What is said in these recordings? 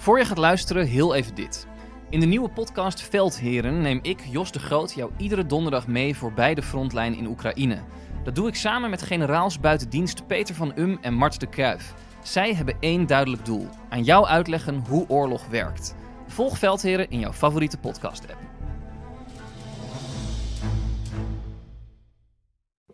Voor je gaat luisteren, heel even dit. In de nieuwe podcast Veldheren neem ik, Jos de Groot, jou iedere donderdag mee voorbij de frontlijn in Oekraïne. Dat doe ik samen met generaals buitendienst Peter van Um en Mart de Kruif. Zij hebben één duidelijk doel: aan jou uitleggen hoe oorlog werkt. Volg Veldheren in jouw favoriete podcast-app.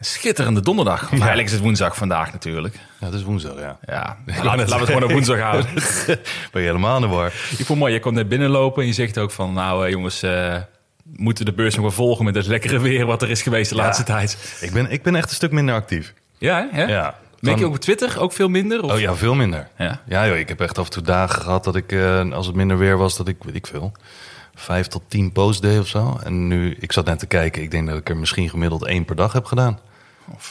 schitterende donderdag. Of eigenlijk is het woensdag vandaag natuurlijk. Ja, het is woensdag, ja. Ja, laten we het gewoon op woensdag houden. ben je helemaal in de war. Ik vond mooi, je komt net binnenlopen en je zegt ook van... nou uh, jongens, moeten de beurs nog wel volgen met het lekkere weer... wat er is geweest de laatste tijd. Ik ben, ik ben echt een stuk minder actief. Ja, hè? Ja. Merk je ook op Twitter ook veel minder? Of? Oh ja, veel minder. Ja, ja joh, ik heb echt af en toe dagen gehad dat ik, uh, als het minder weer was, dat ik, weet ik veel, vijf tot tien posts deed of zo. En nu, ik zat net te kijken, ik denk dat ik er misschien gemiddeld één per dag heb gedaan.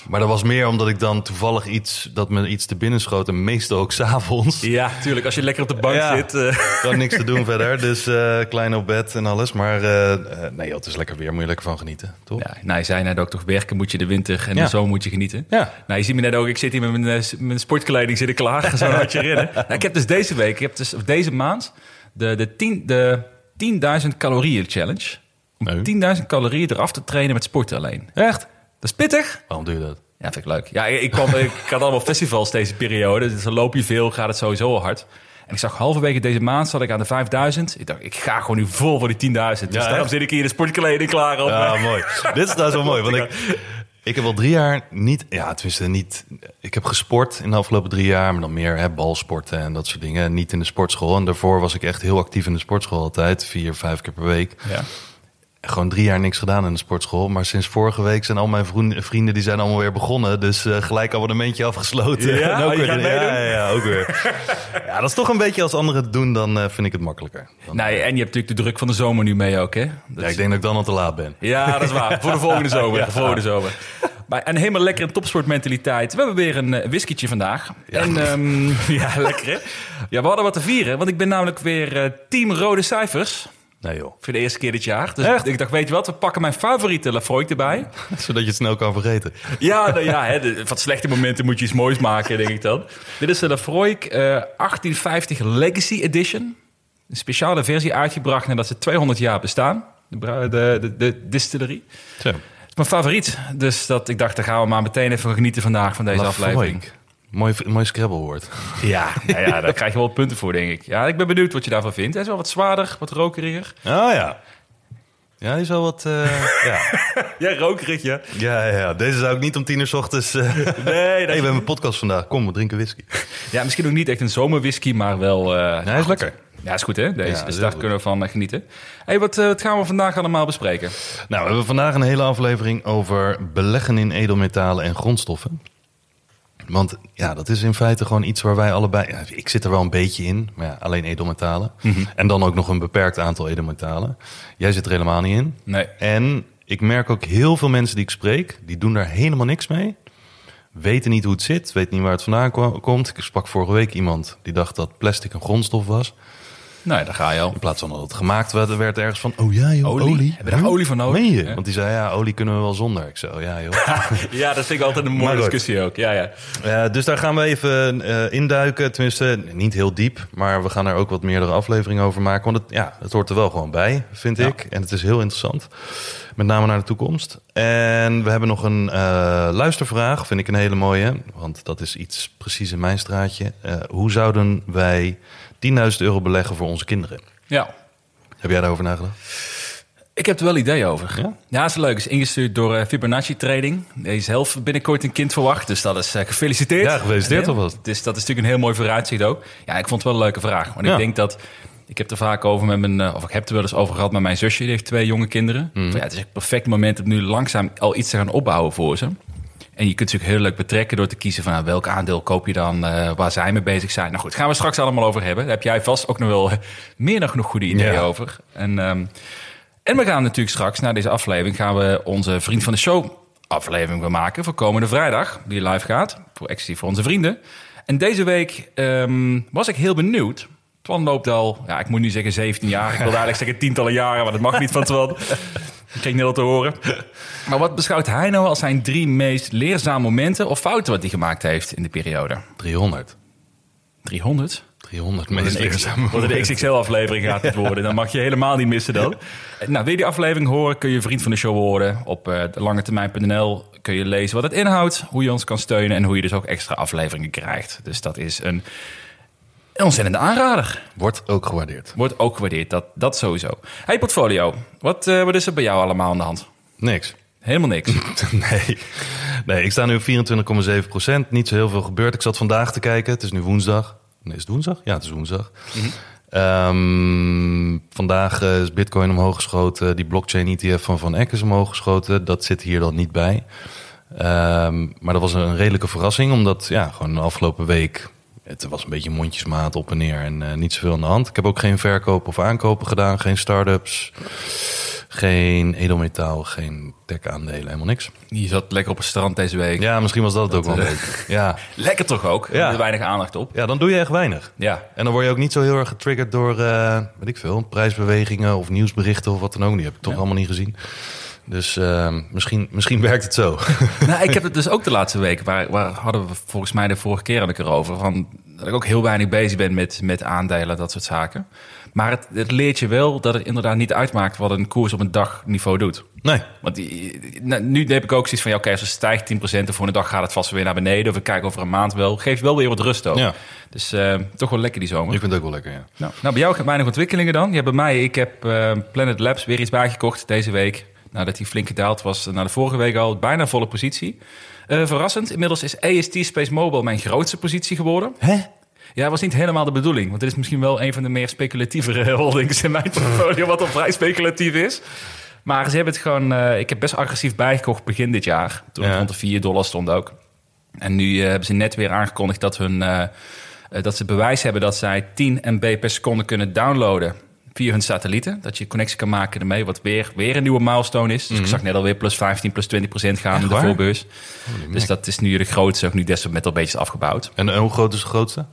Maar dat was meer omdat ik dan toevallig iets dat me iets te binnen schoot. En meestal ook s'avonds. Ja, tuurlijk. Als je lekker op de bank ja, zit. Uh... Gewoon niks te doen verder. Dus uh, klein op bed en alles. Maar uh, nee, joh, het is lekker weer. Moet je lekker van genieten, toch? Ja, nou, je zei net ook toch werken moet je de winter en Ja. de zomer moet je genieten. Ja. Nou, je ziet me net ook. Ik zit hier met mijn, eh, mijn sportkleding zitten klaar. Zo hard je rennen. Nou, ik heb dus deze week, ik heb dus of deze maand de, de, tien, de 10.000 calorieën challenge. Om Nee. 10.000 calorieën eraf te trainen met sporten alleen. Echt? Dat is pittig. Waarom doe je dat? Ja, vind ik leuk. Ja, ik, kwam, ik had allemaal festivals deze periode. Dus dan loop je veel, gaat het sowieso al hard. En ik zag halverwege deze maand zat ik aan de 5000. Ik dacht, ik ga gewoon nu vol voor die 10.000. Dus daarom zit ik hier de sportkleding klaar op. Ja, mooi. Dit is trouwens wel mooi. Want ik, ik heb al drie jaar niet... Ja, tenminste niet... Ik heb gesport in de afgelopen drie jaar. Maar dan meer hè, balsporten en dat soort dingen. Niet in de sportschool. En daarvoor was ik echt heel actief in de sportschool altijd. Vier, vijf keer per week. Ja. Gewoon drie jaar niks gedaan in de sportschool. Maar sinds vorige week zijn al mijn vrienden die zijn allemaal weer begonnen. Dus eh, gelijk abonnementje afgesloten. Ja? En ook Oh, weer, ja, ja, ja, ook weer. ja, dat is toch een beetje als anderen het doen, dan eh, vind ik het makkelijker. Dan, Nee, en je hebt natuurlijk de druk van de zomer nu mee ook, hè? Dat ja, is- ik denk dat ik dan al te laat ben. Ja, dat is waar. Voor de volgende zomer. Voor de zomer. Maar een helemaal lekkere topsportmentaliteit. We hebben weer een uh, whiskietje vandaag. En ehm, ja, lekker hè? Ja, we hadden wat te vieren. Want ik ben namelijk weer eh, team rode cijfers. Nee joh. Voor de eerste keer dit jaar. Dus Echt? ik dacht, weet je wat? We pakken mijn favoriete Lafroik erbij. Zodat je het snel kan vergeten. Ja, nou ja hè, de- van slechte momenten moet je iets moois maken, denk ik dan. Dit is de Lafroik eh 1850 Legacy Edition. Een speciale versie uitgebracht nadat ze 200 jaar bestaan. De, de, de, de distillerie. Zo. Het is mijn favoriet. Dus dat, ik dacht, daar gaan we maar meteen even genieten vandaag van deze Lafroik. aflevering. Mooi, mooi Scrabble-woord. Ja, nou ja, daar krijg je wel punten voor, denk ik. Ja, ik ben benieuwd wat je daarvan vindt. Hij is wel wat zwaarder, wat rokeriger. Oh ja. Ja, die is wel wat... eh, ja. Ja, rokerig, ja. Ja, ja, ja. Deze zou ik niet om tien uur s ochtends... eh Nee, dat hey, we hebben een podcast vandaag. Kom, we drinken whisky. Ja, misschien ook niet echt een zomerwhisky, maar wel... eh, hij is lekker. Ja, is goed hè, deze. Ja, dus daar goed. kunnen we van genieten. hey, wat, eh, wat gaan we vandaag allemaal bespreken? Nou, we hebben vandaag een hele aflevering over beleggen in edelmetalen en grondstoffen. Want ja, dat is in feite gewoon iets waar wij allebei... Ja, ik zit er wel een beetje in, maar ja, alleen edelmetalen. En dan ook nog een beperkt aantal edelmetalen. Jij zit er helemaal niet in. Nee. En ik merk ook heel veel mensen die ik spreek, die doen daar helemaal niks mee. Weten niet hoe het zit, weten niet waar het vandaan komt. Ik sprak vorige week iemand die dacht dat plastic een grondstof was. Nou, ja, daar ga je al. In plaats van dat het gemaakt werd, werd ergens van... Oh ja joh, Olie. olie. Hebben we daar olie voor nodig? Meen je? Ja. Want die zei, ja, olie kunnen we wel zonder. Ik zei, oh ja joh. Ja, dat vind ik altijd een mooie discussie ook. Ja, ja. Dus daar gaan we even eh, induiken. Tenminste, niet heel diep. Maar we gaan er ook wat meerdere afleveringen over maken. Want het, ja, het hoort er wel gewoon bij, vind Ja. ik. En het is heel interessant. Met name naar de toekomst. En we hebben nog een eh, luistervraag. Vind ik een hele mooie. Want dat is iets precies in mijn straatje. Eh, hoe zouden wij 10.000 euro beleggen voor onze kinderen? ja. Heb jij daarover nagedacht? Ik heb er wel ideeën over. Ja? Ja, is leuk. Is ingestuurd door eh, Fibonacci Trading. Is zelf binnenkort een kind verwacht, dus dat is eh, gefeliciteerd. Ja, gefeliciteerd alvast. Dus dat is natuurlijk een heel mooi vooruitzicht ook. Ja, ik vond het wel een leuke vraag. Want Ja. ik denk dat... Ik heb er vaak over met mijn... eh, Of ik heb er wel eens over gehad met mijn zusje. Die heeft twee jonge kinderen. Mhm. Ja, het is echt het perfecte moment om nu langzaam al iets te gaan opbouwen voor ze. En je kunt ze ook heel leuk betrekken door te kiezen van nou, welk aandeel koop je dan, eh, waar zij mee bezig zijn. Nou goed, gaan we straks allemaal over hebben. Daar heb jij vast ook nog wel meer dan genoeg goede ideeën Ja. over. En, ehm, En we gaan natuurlijk straks, na deze aflevering, gaan we onze Vriend van de Show aflevering weer maken voor komende vrijdag, die live gaat, voor exclusief voor onze vrienden. En deze week ehm, was ik heel benieuwd. Twan loopt al, ja, ik moet nu zeggen 17 jaar. Ik wilde eigenlijk zeggen tientallen jaren, maar dat mag niet van Twan. Ik kreeg net al te horen. Maar wat beschouwt hij nou als zijn drie meest leerzame momenten of fouten wat hij gemaakt heeft in de periode? 300. 300? 300 Wat meest leerzame wat een XXL-aflevering gaat het worden. Dan mag je helemaal niet missen dan. Nou, wil je die aflevering horen, kun je vriend van de show worden. Op uh, langetermijn.nl kun je lezen wat het inhoudt, hoe je ons kan steunen... en hoe je dus ook extra afleveringen krijgt. Dus dat is een, een ontzettende aanrader. Wordt ook gewaardeerd. Wordt ook gewaardeerd, dat, dat sowieso. Hey Portfolio, wat, uh, wat is er bij jou allemaal aan de hand? Niks. Helemaal niks. nee. nee, ik sta nu op 24,7 procent. Niet zo heel veel gebeurd. Ik zat vandaag te kijken. Het is nu woensdag. Nee, is het woensdag? Ja, het is woensdag. Mm -hmm. um, vandaag uh, is Bitcoin omhoog geschoten. Die blockchain ETF van Van Eck is omhoog geschoten. Dat zit hier dan niet bij. Um, maar dat was een redelijke verrassing, omdat ja, gewoon de afgelopen week. Het was een beetje mondjesmaat op en neer en uh, niet zoveel aan de hand. Ik heb ook geen verkopen of aankopen gedaan, geen start-ups, geen edelmetaal, geen tech-aandelen, helemaal niks. Je zat lekker op het strand deze week. Ja, misschien was dat het ook wel leuk. Ja. Lekker toch ook? Ja. Er weinig aandacht op. Ja, dan doe je echt weinig. Ja. En dan word je ook niet zo heel erg getriggerd door, uh, weet ik veel, prijsbewegingen of nieuwsberichten of wat dan ook. Die heb ik toch ja. allemaal niet gezien. Dus uh, misschien, misschien werkt het zo. nou, ik heb het dus ook de laatste week, waar, waar hadden we volgens mij de vorige keer had ik erover, van, dat ik ook heel weinig bezig ben met, met aandelen, dat soort zaken. Maar het, het leert je wel dat het inderdaad niet uitmaakt wat een koers op een dagniveau doet. Nee. Want die, nou, nu heb ik ook zoiets van, ja, oké, als het stijgt 10% en voor een dag gaat het vast weer naar beneden. Of we kijken over een maand wel. Geeft wel weer wat rust ook. Ja. Dus uh, toch wel lekker die zomer. Ik vind het ook wel lekker, ja. Nou, nou bij jou weinig ontwikkelingen dan. Ja, bij mij, ik heb uh, Planet Labs weer iets bijgekocht deze week. Nadat hij flink gedaald was na de vorige week al. Bijna volle positie. Uh, verrassend, inmiddels is AST Space Mobile mijn grootste positie geworden. Hè? Ja, dat was niet helemaal de bedoeling. Want dit is misschien wel een van de meer speculatievere holdings in mijn portfolio, wat al vrij speculatief is. Maar ze hebben het gewoon. Uh, ik heb best agressief bijgekocht begin dit jaar. Toen ja. het rond de 4 dollar stond ook. En nu uh, hebben ze net weer aangekondigd dat, hun, uh, dat ze bewijs hebben dat zij 10 MB per seconde kunnen downloaden. Via hun satellieten. Dat je connectie kan maken ermee. Wat weer, weer een nieuwe milestone is. Dus mm -hmm. ik zag net alweer plus 15, plus 20 procent gaan in de voorbeurs. Oh, dus dat is nu de grootste. Ook nu desktop met al beetje afgebouwd. En hoe groot is de grootste?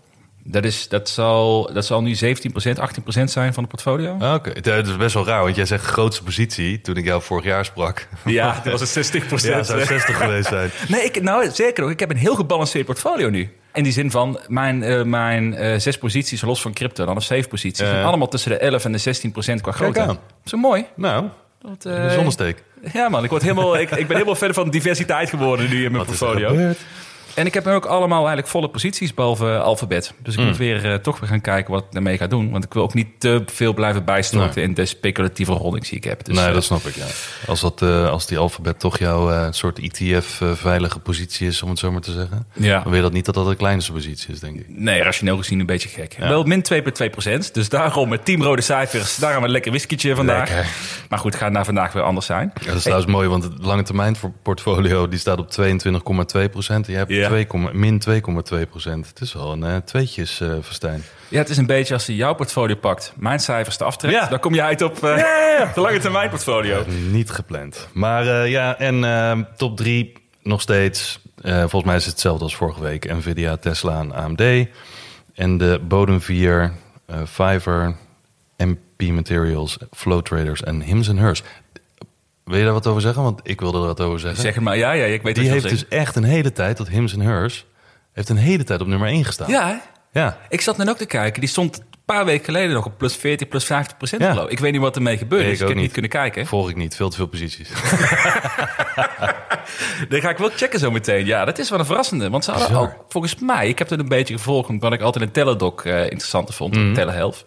Dat, is, dat, zal, dat zal nu 17%, 18% zijn van de portfolio. Ah, Oké, okay. dat is best wel raar, want jij zegt grootste positie toen ik jou vorig jaar sprak. Ja, dat was het 60%. ja, zou 60 geweest zijn. Nee, ik, nou zeker ook. Ik heb een heel gebalanceerd portfolio nu. In die zin van mijn, uh, mijn uh, zes posities, los van crypto, dan of zeven posities. Uh, allemaal tussen de 11 en de 16 procent qua grootte. Zo mooi. Nou, dat, uh, zonnesteek. Ja man, ik, word helemaal, ik, ik ben helemaal verder van diversiteit geworden nu in mijn Wat portfolio. En ik heb ook allemaal eigenlijk volle posities, behalve alfabet. Dus ik mm. moet weer uh, toch weer gaan kijken wat ik ermee ga doen. Want ik wil ook niet te veel blijven bijstorten nee. in de speculatieve holdings die ik heb. Dus, nee, dat snap ik, ja. Als, dat, uh, als die alfabet toch jouw soort ETF-veilige positie is, om het zo maar te zeggen. Ja. Dan wil je dat niet dat dat de kleinste positie is, denk ik. Nee, rationeel gezien een beetje gek. Ja. Wel min 2,2 procent. Dus daarom met 10 rode cijfers, daar gaan we een lekker whiskietje vandaag. Lekker. Maar goed, gaat naar vandaag weer anders zijn. Ja, dat is trouwens mooi, want het lange termijn portfolio die staat op 22,2 procent. Je hebt Ja. 2, min 2,2 procent. Het is wel een uh, tweetjes, uh, Verstijn. Ja, het is een beetje als je jouw portfolio pakt, mijn cijfers te aftrekt. Ja. Dan kom je uit op uh, de lange termijn portfolio. Niet gepland. Maar uh, ja, en uh, top 3 nog steeds. Uh, volgens mij is het hetzelfde als vorige week. Nvidia, Tesla en AMD. En de bodem 4, uh, Fiverr, MP Materials, Flow Traders en Hims Hers. Wil je daar wat over zeggen? Want ik wilde er wat over zeggen. Zeg het maar, ja, ja, ik weet Die heeft dus echt een hele tijd, dat Hims Hers, heeft een hele tijd op nummer 1 gestaan. Ja, hè? Ja. ik zat net ook te kijken. Die stond een paar weken geleden nog op plus 40, plus 50 procent Ja. ik. Weet niet wat ermee gebeurd Nee, is. ik Ik, ook heb niet niet. kunnen kijken. Volg ik niet, veel te veel posities. Dan ga ik wel checken zo meteen. Ja, dat is wel een verrassende. Want ze hadden Bizar. al, volgens mij, ik heb het een beetje gevolgd... omdat ik altijd een Teledoc eh interessanter vond, mm Telehealth.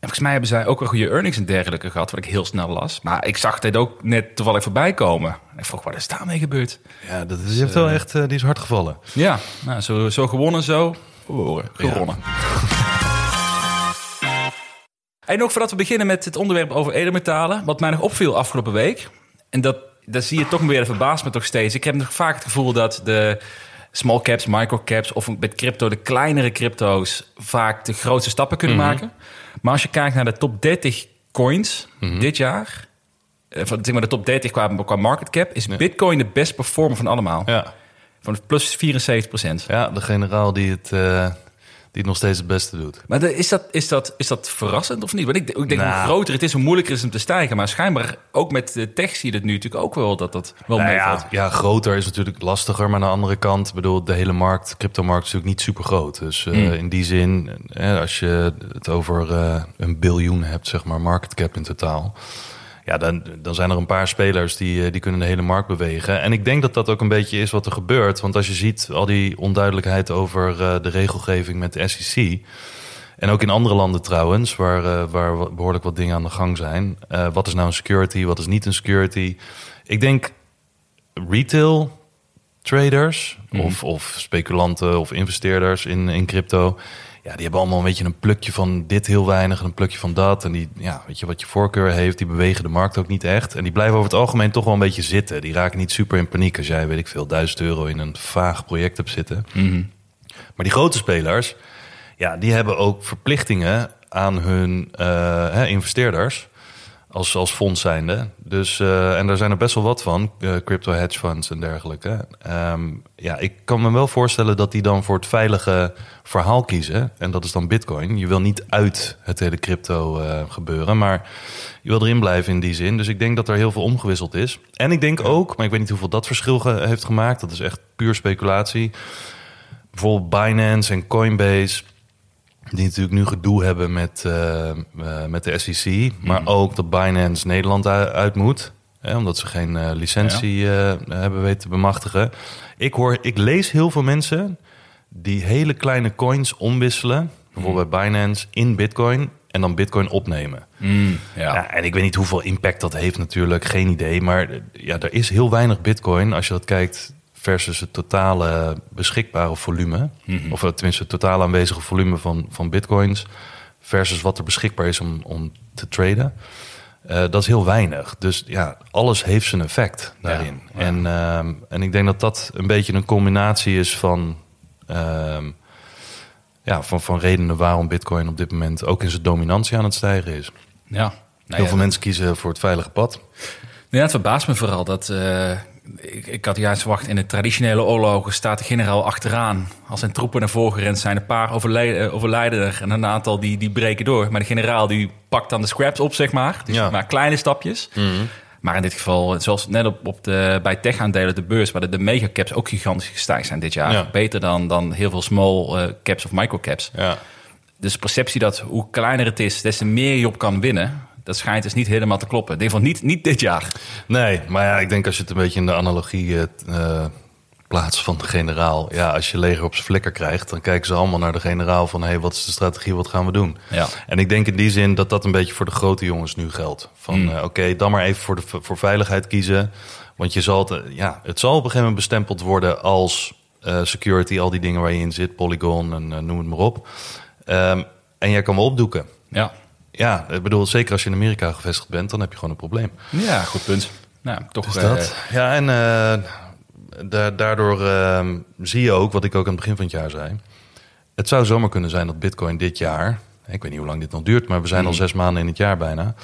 En volgens mij hebben zij ook wel goede earnings en dergelijke gehad... wat ik heel snel las. Maar ik zag dit ook net toevallig voorbij komen. En ik vroeg, wat is daarmee gebeurd? ja, dat is, heeft wel echt, eh, die is hard gevallen. Ja, nou, zo, zo gewonnen, zo verloren. Gewonnen. En nog voordat we beginnen met het onderwerp over edelmetalen... wat mij nog opviel afgelopen week... en dat, dat zie je toch weer, dat verbaast me toch steeds. Ik heb nog vaak het gevoel dat de small caps, micro caps... of met crypto, de kleinere crypto's... vaak de grootste stappen kunnen Mhm. maken. Maar als je kijkt naar de top 30 coins Mhm. dit jaar... eh, Van, zeg maar de top 30 qua, qua market cap... is Bitcoin de best performer van allemaal. Ja. Van plus 74 procent. ja, de generaal die het, eh, die het nog steeds het beste doet. Maar de- is, dat, is, dat, is dat verrassend of niet? Want ik, ik denk Nou. hoe groter het is, hoe moeilijker het is om te stijgen. Maar schijnbaar ook met de tech zie je het nu natuurlijk ook wel dat dat wel Nou meevalt. ja, ja, groter is natuurlijk lastiger. Maar aan de andere kant, bedoel, de hele markt, cryptomarkt is natuurlijk niet super groot. Dus eh, Hmm. in die zin, eh, als je het over eh, een biljoen hebt, zeg maar, market cap in totaal. Ja, dan, dan zijn er een paar spelers die, eh, die kunnen de hele markt bewegen. En ik denk dat dat ook een beetje is wat er gebeurt. Want als je ziet al die onduidelijkheid over eh, de regelgeving met de SEC... En ook in andere landen trouwens, waar, eh, waar wa- behoorlijk wat dingen aan de gang zijn. Wat is nou een security, wat is niet een security? Ik denk retail traders of, of speculanten of investeerders in, in crypto. Ja, die hebben allemaal een beetje een plukje van dit heel weinig en een plukje van dat. En die, ja, weet je wat je voorkeur heeft, die bewegen de markt ook niet echt. En die blijven over het algemeen toch wel een beetje zitten. Die raken niet super in paniek als jij, weet ik veel, duizend euro in een vaag project hebt zitten. Maar die grote spelers, ja, die hebben ook verplichtingen aan hun eh, hè, investeerders als, als fonds zijnde. Dus, eh, en daar zijn er best wel wat van, eh, crypto hedge funds en dergelijke. Ehm, ja, ik kan me wel voorstellen dat die dan voor het veilige verhaal kiezen. En dat is dan bitcoin. Je wil niet uit het hele crypto eh, gebeuren, maar je wil erin blijven in die zin. Dus ik denk dat er heel veel omgewisseld is. En ik denk ook, maar ik weet niet hoeveel dat verschil ge- heeft gemaakt. Dat is echt puur speculatie. Bijvoorbeeld Binance en Coinbase die natuurlijk nu gedoe hebben met, eh, eh, met de SEC. Maar ook dat Binance Nederland uit moet. Hè, omdat ze geen eh, licentie hebben weten te bemachtigen. Ik, hoor, ik lees heel veel mensen die hele kleine coins omwisselen. Bijvoorbeeld bij Binance in bitcoin. En dan bitcoin opnemen. Mm, ja. Ja, en ik weet niet hoeveel impact dat heeft natuurlijk. Geen idee. Maar ja, er is heel weinig bitcoin als je dat kijkt versus het totale beschikbare volume. Of eh, tenminste het totale aanwezige volume van, van bitcoins. Versus wat er beschikbaar is om, om te traden. Eh, dat is heel weinig. Dus ja, alles heeft zijn effect daarin. ja. En, ehm, en ik denk dat dat een beetje een combinatie is van... ehm, ja, van, van redenen waarom Bitcoin op dit moment ook in zijn dominantie aan het stijgen is. ja. Nou Heel ja, veel mensen kiezen voor het veilige pad. Ja, het verbaast me vooral dat... eh, ik, ik had juist verwacht, in de traditionele oorlogen staat de generaal achteraan. Als zijn troepen naar voren gerend zijn, een paar overlijden, eh, overlijden er en een aantal die, die breken door. Maar de generaal die pakt dan de scraps op, zeg maar. Dus Ja. maar kleine stapjes. Maar in dit geval, zoals net op, op de, bij tech-aandelen, de beurs, waar de, de megacaps ook gigantisch gestegen zijn dit jaar. Ja. Beter dan, dan heel veel small eh, caps of microcaps. Ja. Dus de perceptie dat hoe kleiner het is, des te meer je op kan winnen, dat schijnt dus niet helemaal te kloppen. Denk van niet, niet dit jaar. Nee, maar ja, ik denk als je het een beetje in de analogie eh, plaatst van de generaal. Ja, als je leger op zijn flikker krijgt, dan kijken ze allemaal naar de generaal van... hé, hey, wat is de strategie, wat gaan we doen? Ja. En ik denk in die zin dat dat een beetje voor de grote jongens nu geldt. Van Mm. eh, oké, dan maar even voor, de, voor veiligheid kiezen. Want je zal het, ja, het zal op een gegeven moment bestempeld worden als security, al die dingen waar je in zit, Polygon en noem het maar op. Ehm, en jij kan me opdoeken. Ja, Ja, ik bedoel, zeker als je in Amerika gevestigd bent, dan heb je gewoon een probleem. ja goed punt. Nou, toch Dus eh, dat. Ja, en eh, da- daardoor ehm, zie je ook, wat ik ook aan het begin van het jaar zei. Het zou zomaar kunnen zijn dat Bitcoin dit jaar, ik weet niet hoe lang dit nog duurt, maar we zijn al zes maanden in het jaar bijna.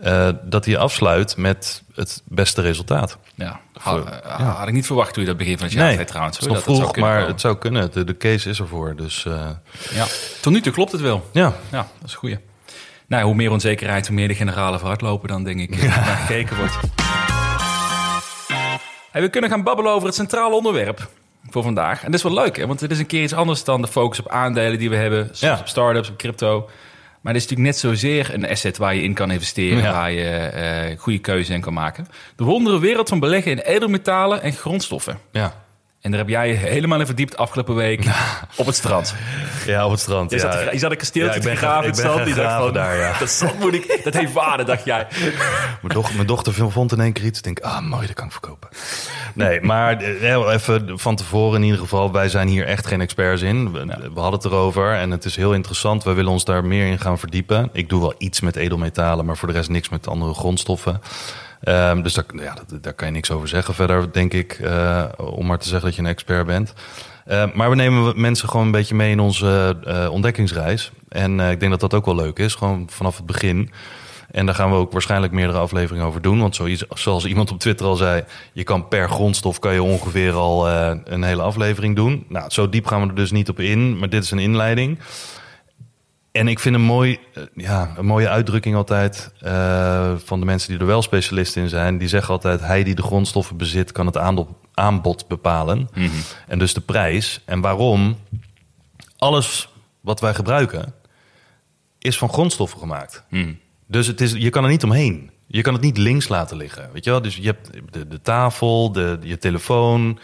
eh, dat hij afsluit met het beste resultaat. Ja, had, eh, had ik niet verwacht toen je dat begin van het jaar zei trouwens. het is nog dat het vroeg, maar komen. het zou kunnen. De, de case is ervoor. Dus eh, Ja. Tot nu toe klopt het wel. ja, Ja, dat is een goeie. Nou, hoe meer onzekerheid, hoe meer de generalen vooruitlopen dan, denk ik, ja. naar gekeken wordt. Hey, we kunnen gaan babbelen over het centrale onderwerp voor vandaag. En dat is wel leuk, hè? want het is een keer iets anders dan de focus op aandelen die we hebben. Soms Ja. op startups, op crypto. Maar het is natuurlijk net zozeer een asset waar je in kan investeren. Ja. Waar je eh goede keuze in kan maken. De wondere wereld van beleggen in edelmetalen en grondstoffen. ja. En daar heb jij je helemaal in verdiept afgelopen week op het strand. ja, op het strand. Je, ja. zat, je zat een kasteeltje Ja, ik graven in het zand. Die dacht van, daar, ja. dat zand moet ik, dat heeft waarde, dacht jij. Mijn dochter, mijn dochter vond in één keer iets. Ik denk, ah, mooi, dat kan ik verkopen. Nee, maar eh, even van tevoren in ieder geval. Wij zijn hier echt geen experts in. We, we hadden het erover en het is heel interessant. We willen ons daar meer in gaan verdiepen. Ik doe wel iets met edelmetalen, maar voor de rest niks met andere grondstoffen. Ehm, dus daar, ja, kan je niks over zeggen verder, denk ik. eh, om maar te zeggen dat je een expert bent. Eh, maar we nemen mensen gewoon een beetje mee in onze eh, ontdekkingsreis. En eh, ik denk dat dat ook wel leuk is, gewoon vanaf het begin. En daar gaan we ook waarschijnlijk meerdere afleveringen over doen. Want zoals, iemand op Twitter al zei, je kan per grondstof kan je ongeveer al een hele aflevering doen. Nou, zo diep gaan we er dus niet op in, maar dit is een inleiding. En ik vind een, mooi, eh, ja, een mooie uitdrukking altijd eh, van de mensen die er wel specialist in zijn. Die zeggen altijd, hij die de grondstoffen bezit kan het aanbod, bepalen. En dus de prijs. En waarom? Alles wat wij gebruiken is van grondstoffen gemaakt. Dus het is, je kan er niet omheen. Je kan het niet links laten liggen. Weet je wel? Dus je hebt de, de tafel, de, je telefoon,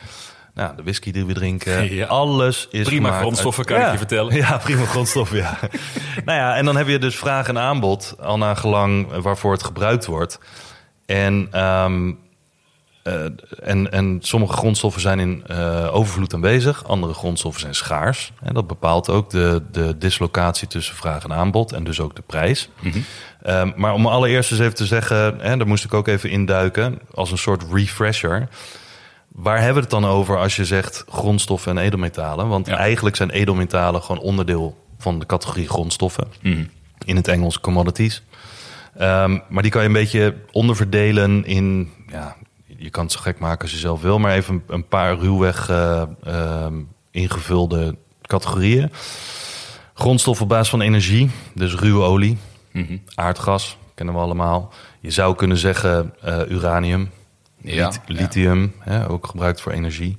nou, de whisky die we drinken. Ja. Alles is Prima gemaakt grondstoffen, uit- kan ik je vertellen. Ja, prima grondstoffen, ja. nou ja, en dan heb je dus vraag en aanbod, al naar gelang waarvoor het gebruikt wordt. En, ehm, eh, en, en sommige grondstoffen zijn in eh, overvloed aanwezig, andere grondstoffen zijn schaars. En dat bepaalt ook de, de dislocatie tussen vraag en aanbod en dus ook de prijs. Ehm, maar om allereerst eens even te zeggen, hè, daar moest ik ook even induiken, als een soort refresher. Waar hebben we het dan over als je zegt grondstoffen en edelmetalen? Want Ja. eigenlijk zijn edelmetalen gewoon onderdeel van de categorie grondstoffen. In het Engels commodities. Ehm, maar die kan je een beetje onderverdelen in... Ja, je kan het zo gek maken als je zelf wil... maar even een, paar ruwweg eh, ehm, ingevulde categorieën. Grondstoffen op basis van energie, dus ruwe olie, aardgas, kennen we allemaal. Je zou kunnen zeggen eh, uranium, Ja, lit- ja. lithium, hè, ook gebruikt voor energie.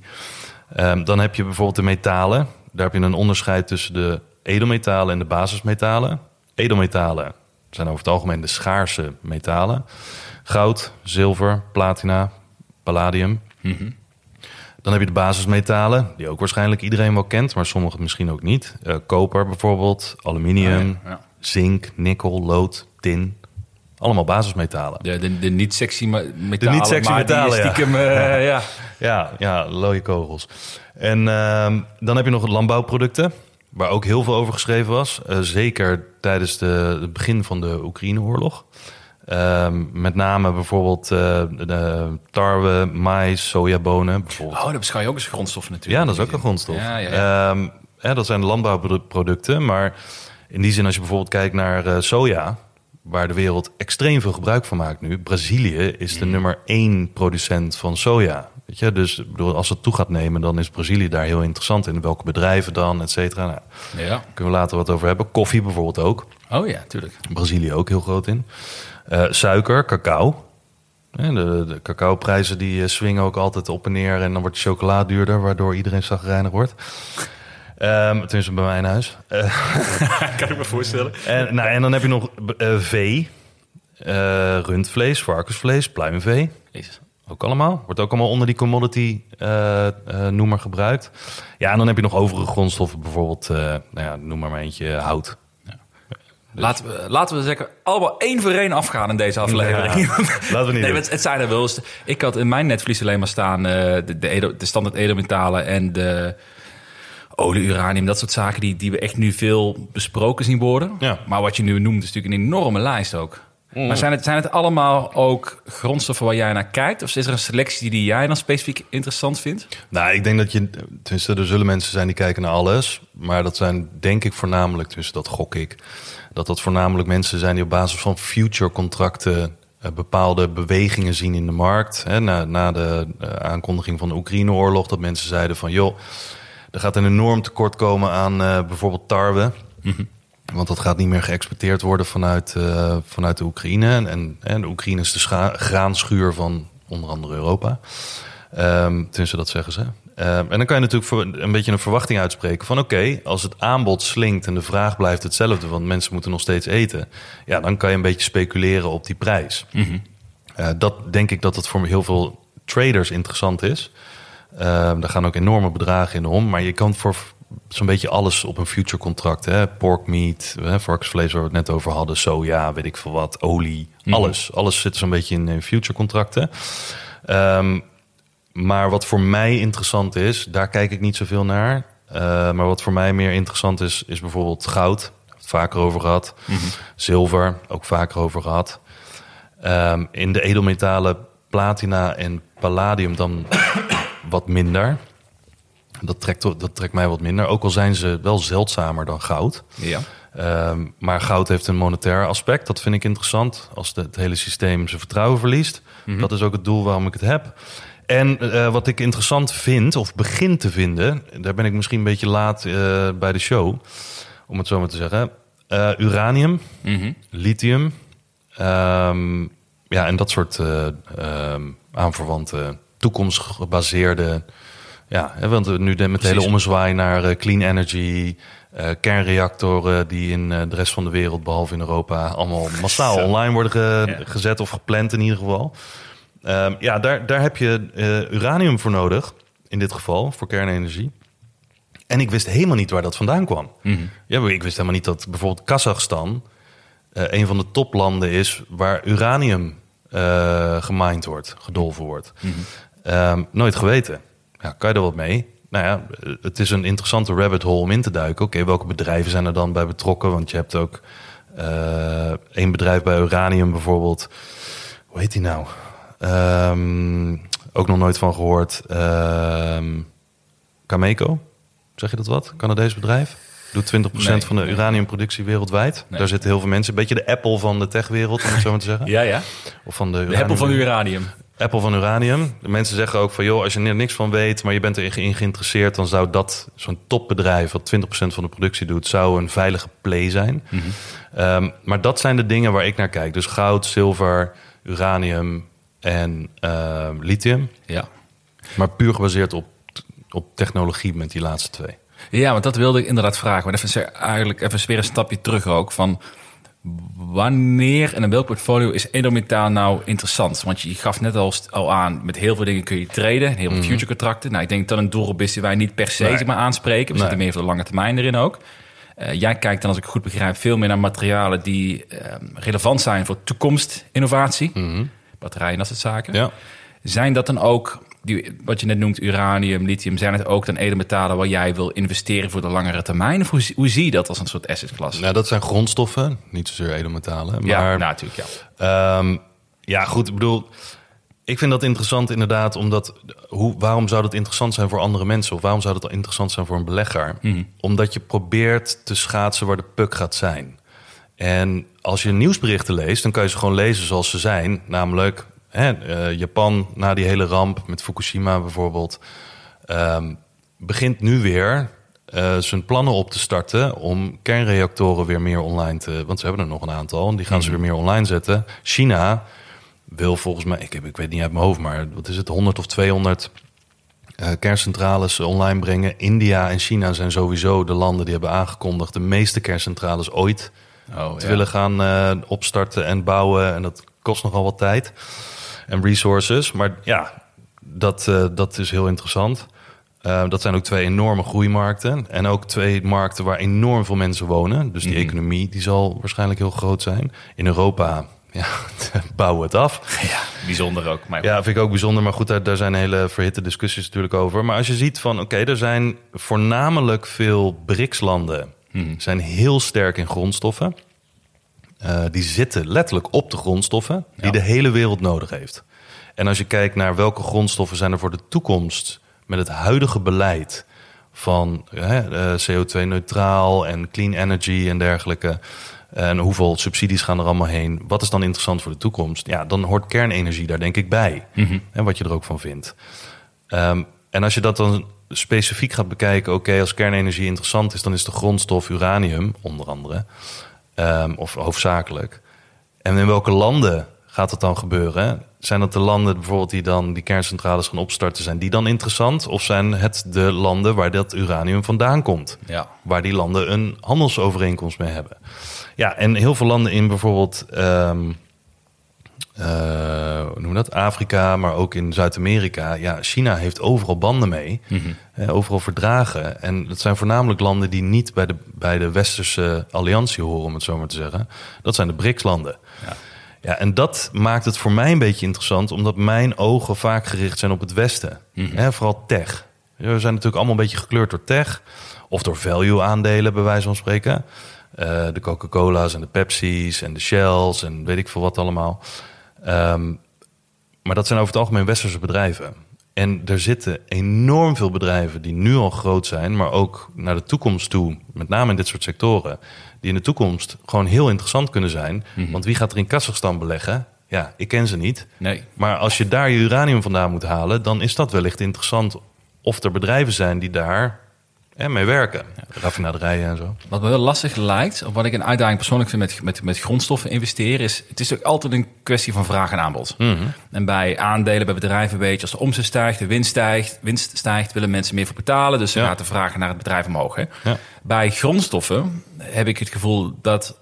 Ehm, dan heb je bijvoorbeeld de metalen. Daar heb je een onderscheid tussen de edelmetalen en de basismetalen. Edelmetalen zijn over het algemeen de schaarse metalen. Goud, zilver, platina, palladium. Dan heb je de basismetalen, die ook waarschijnlijk iedereen wel kent, maar sommigen misschien ook niet. Eh, koper bijvoorbeeld, aluminium, Oh ja, ja. zink, nikkel, lood, tin. Allemaal basismetalen. De, de, de niet sexy ma- metalen, niet sexy maar die metalen, ja. eh, ja. Ja, ja, looie kogels. En ehm, dan heb je nog landbouwproducten, waar ook heel veel over geschreven was. Eh, zeker tijdens de, het begin van de Oekraïne-oorlog. Ehm, met name bijvoorbeeld eh, de tarwe, mais, sojabonen. Bijvoorbeeld. Oh, dat beschouw je ook als grondstoffen natuurlijk. Ja, dat is ook een grondstof. Ja, ja, ja. Ehm, dat zijn landbouwproducten. Maar in die zin, als je bijvoorbeeld kijkt naar eh, soja, waar de wereld extreem veel gebruik van maakt nu. Brazilië is Mm. de nummer één producent van soja. Weet je, dus bedoel, als het toe gaat nemen, dan is Brazilië daar heel interessant in. Welke bedrijven dan, et cetera. Nou, ja. kunnen we later wat over hebben. Koffie bijvoorbeeld ook. Oh ja, tuurlijk. Brazilië ook heel groot in. Eh, suiker, cacao. De, de cacaoprijzen die eh, swingen ook altijd op en neer. En dan wordt de chocola duurder, waardoor iedereen zagrijnig wordt. Ehm tenminste bij mij in huis. Eh, kan ik me voorstellen. en, nou, en dan heb je nog eh, vee. eh, rundvlees, varkensvlees, pluimvee. Jezus. Ook allemaal. Wordt ook allemaal onder die commodity noemer gebruikt. Ja, en dan heb je nog overige grondstoffen. Bijvoorbeeld, nou ja, noem maar maar eentje, hout. Laten we, laten we zeggen, allemaal één voor één afgaan in deze aflevering. Ja, laten we niet nee, het, het zijn er wel eens. Ik had in mijn netvlies alleen maar staan de, de, de standaard edelmetalen en de olie, uranium, dat soort zaken die, die we echt nu veel besproken zien worden. Ja. Maar wat je nu noemt is natuurlijk een enorme lijst ook. Maar zijn het, zijn het allemaal ook grondstoffen waar jij naar kijkt? Of is er een selectie die jij dan specifiek interessant vindt? Nou, ik denk dat je... Tenminste, er zullen mensen zijn die kijken naar alles. Maar dat zijn denk ik voornamelijk... Dus dat gok ik. Dat dat voornamelijk mensen zijn die op basis van future contracten... eh, bepaalde bewegingen zien in de markt. Hè, na, na de eh, aankondiging van de Oekraïne-oorlog... dat mensen zeiden van... joh, er gaat een enorm tekort komen aan eh, bijvoorbeeld tarwe... Want dat gaat niet meer geëxporteerd worden vanuit, eh, vanuit de Oekraïne. En, en, en de Oekraïne is de graanschuur van onder andere Europa. Tenminste, dat zeggen ze. Ehm, en dan kan je natuurlijk voor een beetje een verwachting uitspreken van... oké, als het aanbod slinkt en de vraag blijft hetzelfde... want mensen moeten nog steeds eten... ja, dan kan je een beetje speculeren op die prijs. Eh, dat denk ik dat het voor heel veel traders interessant is. Ehm, daar gaan ook enorme bedragen in om. Maar je kan voor zo'n beetje alles op een future contract. Hè? Pork meat, hè? varkensvlees waar we het net over hadden. Soja, weet ik veel wat, olie. Alles. Alles zit zo'n beetje in, future contracten. Ehm, maar wat voor mij interessant is, daar kijk ik niet zoveel naar. Eh, maar wat voor mij meer interessant is, is bijvoorbeeld goud. Vaker over gehad. Zilver, ook vaker over gehad. Ehm, in de edelmetalen platina en palladium dan wat minder. Dat trekt, dat trekt mij wat minder. Ook al zijn ze wel zeldzamer dan goud. Ja. Ehm, maar goud heeft een monetair aspect. Dat vind ik interessant. Als de- het hele systeem zijn vertrouwen verliest. Dat is ook het doel waarom ik het heb. En eh, wat ik interessant vind, of begin te vinden... daar ben ik misschien een beetje laat eh, bij de show, om het zo maar te zeggen. Eh, uranium, Mhm. lithium. ehm, ja, en dat soort eh, ehm, aanverwante, toekomstgebaseerde... Ja, hè, want nu de, met de hele ommezwaai naar eh, clean energy... eh, kernreactoren die in eh, de rest van de wereld, behalve in Europa... allemaal massaal Zo. online worden ge- Ja. gezet of gepland in ieder geval. Ehm, ja, daar, daar heb je eh, uranium voor nodig, in dit geval, voor kernenergie. En ik wist helemaal niet waar dat vandaan kwam. Mhm. Ja, maar ik wist helemaal niet dat bijvoorbeeld Kazachstan eh, een van de toplanden is waar uranium eh gemined wordt, gedolven wordt. Ehm, nooit geweten. Ja, kan je er wat mee? Nou ja, het is een interessante rabbit hole om in te duiken. Oké, welke bedrijven zijn er dan bij betrokken? Want je hebt ook eh één bedrijf bij uranium bijvoorbeeld. Hoe heet die nou? Ehm, ook nog nooit van gehoord. Ehm Cameco, zeg je dat wat? Canadees bedrijf? Doet 20% Nee. van de uraniumproductie wereldwijd. Nee. Daar zitten heel veel mensen. Een beetje de Apple van de techwereld, om het zo maar te zeggen. Ja, ja. Of van de, De Apple van uranium. Apple van uranium. De mensen zeggen ook van, joh, als je er niks van weet, maar je bent erin geïnteresseerd, dan zou dat zo'n topbedrijf wat 20% van de productie doet, zou een veilige play zijn. Ehm, maar dat zijn de dingen waar ik naar kijk. Dus goud, zilver, uranium en ehm, lithium. Ja. Maar puur gebaseerd op, op technologie met die laatste twee. Ja, want dat wilde ik inderdaad vragen. Maar even eigenlijk even weer een stapje terug ook. Van wanneer en in welk portfolio is edelmetaal nou interessant? Want je gaf net al, al aan, met heel veel dingen kun je traden. Heel veel future contracten. Nou, ik denk dat een doelgroep is die wij niet per se Nee. maar, aanspreken. We Nee. zitten meer voor de lange termijn erin ook. Eh, jij kijkt dan, als ik het goed begrijp, veel meer naar materialen die eh, relevant zijn voor toekomstinnovatie. Batterijen en dat soort zaken. Ja. Zijn dat dan ook, die, wat je net noemt, uranium, lithium, zijn het ook dan edelmetalen waar jij wil investeren voor de langere termijn? Of hoe, hoe zie je dat als een soort assetklasse? Nou, dat zijn grondstoffen, niet zozeer edelmetalen. Maar ja, natuurlijk, ja. Ehm, ja, goed. Ik bedoel, ik vind dat interessant inderdaad, omdat hoe, waarom zou dat interessant zijn voor andere mensen? Of waarom zou dat interessant zijn voor een belegger? Omdat je probeert te schaatsen waar de puk gaat zijn. En als je nieuwsberichten leest, dan kan je ze gewoon lezen zoals ze zijn. Namelijk, hè, eh, Japan na die hele ramp met Fukushima bijvoorbeeld, ehm, begint nu weer eh, zijn plannen op te starten om kernreactoren weer meer online te. Want ze hebben er nog een aantal en die gaan ze weer meer online zetten. China wil volgens mij, ik, heb, ik weet niet uit mijn hoofd, maar wat is het, 100 of 200 eh, kerncentrales online brengen. India en China zijn sowieso de landen die hebben aangekondigd de meeste kerncentrales ooit Oh, te ja. willen gaan opstarten en bouwen. En dat kost nogal wat tijd en resources. Maar ja, dat, eh, dat is heel interessant. Eh, dat zijn ook twee enorme groeimarkten. En ook twee markten waar enorm veel mensen wonen. Dus die economie die zal waarschijnlijk heel groot zijn. In Europa, ja, bouwen het af. ja, bijzonder ook. Maar Ja, vind ik ook bijzonder. Maar goed, daar, daar zijn hele verhitte discussies natuurlijk over. Maar als je ziet van, oké, er zijn voornamelijk veel BRICS-landen... zijn heel sterk in grondstoffen. Eh, die zitten letterlijk op de grondstoffen die Ja. de hele wereld nodig heeft. En als je kijkt naar welke grondstoffen zijn er voor de toekomst... met het huidige beleid van hè, CO2-neutraal en clean energy en dergelijke... En hoeveel subsidies gaan er allemaal heen? Wat is dan interessant voor de toekomst? Ja, dan hoort kernenergie daar denk ik bij. En wat je er ook van vindt. Ehm, en als je dat dan specifiek gaat bekijken, oké, als kernenergie interessant is, dan is de grondstof uranium, onder andere, ehm, of hoofdzakelijk. En in welke landen gaat dat dan gebeuren? Zijn dat de landen bijvoorbeeld die dan die kerncentrales gaan opstarten, zijn die dan interessant? Of zijn het de landen waar dat uranium vandaan komt? Ja. Waar die landen een handelsovereenkomst mee hebben? Ja, en heel veel landen in bijvoorbeeld ehm, hoe noem dat? Afrika, maar ook in Zuid-Amerika. Ja, China heeft overal banden mee, eh, overal verdragen. En dat zijn voornamelijk landen die niet bij de, bij de westerse alliantie horen, om het zo maar te zeggen. Dat zijn de BRICS-landen. Ja. Ja, en dat maakt het voor mij een beetje interessant, omdat mijn ogen vaak gericht zijn op het Westen. Hè, vooral tech. We zijn natuurlijk allemaal een beetje gekleurd door tech, of door value-aandelen, bij wijze van spreken. Eh, de Coca-Cola's en de Pepsi's en de Shells en weet ik veel wat allemaal. Ehm, maar dat zijn over het algemeen westerse bedrijven. En er zitten enorm veel bedrijven die nu al groot zijn, maar ook naar de toekomst toe, met name in dit soort sectoren, die in de toekomst gewoon heel interessant kunnen zijn. Want wie gaat er in Kazachstan beleggen? Ja, ik ken ze niet. Nee. Maar als je daar je uranium vandaan moet halen, dan is dat wellicht interessant of er bedrijven zijn die daar hè, mee werken. Raffinaderijen en zo. Wat me wel lastig lijkt, of wat ik een uitdaging persoonlijk vind met, met, met grondstoffen investeren, is het is ook altijd een kwestie van vraag en aanbod. En bij aandelen, bij bedrijven weet je, als de omzet stijgt, de winst stijgt, winst stijgt, willen mensen meer voor betalen. Dus ze Ja. gaat de vraag naar het bedrijf omhoog. Hè? Ja. Bij grondstoffen heb ik het gevoel dat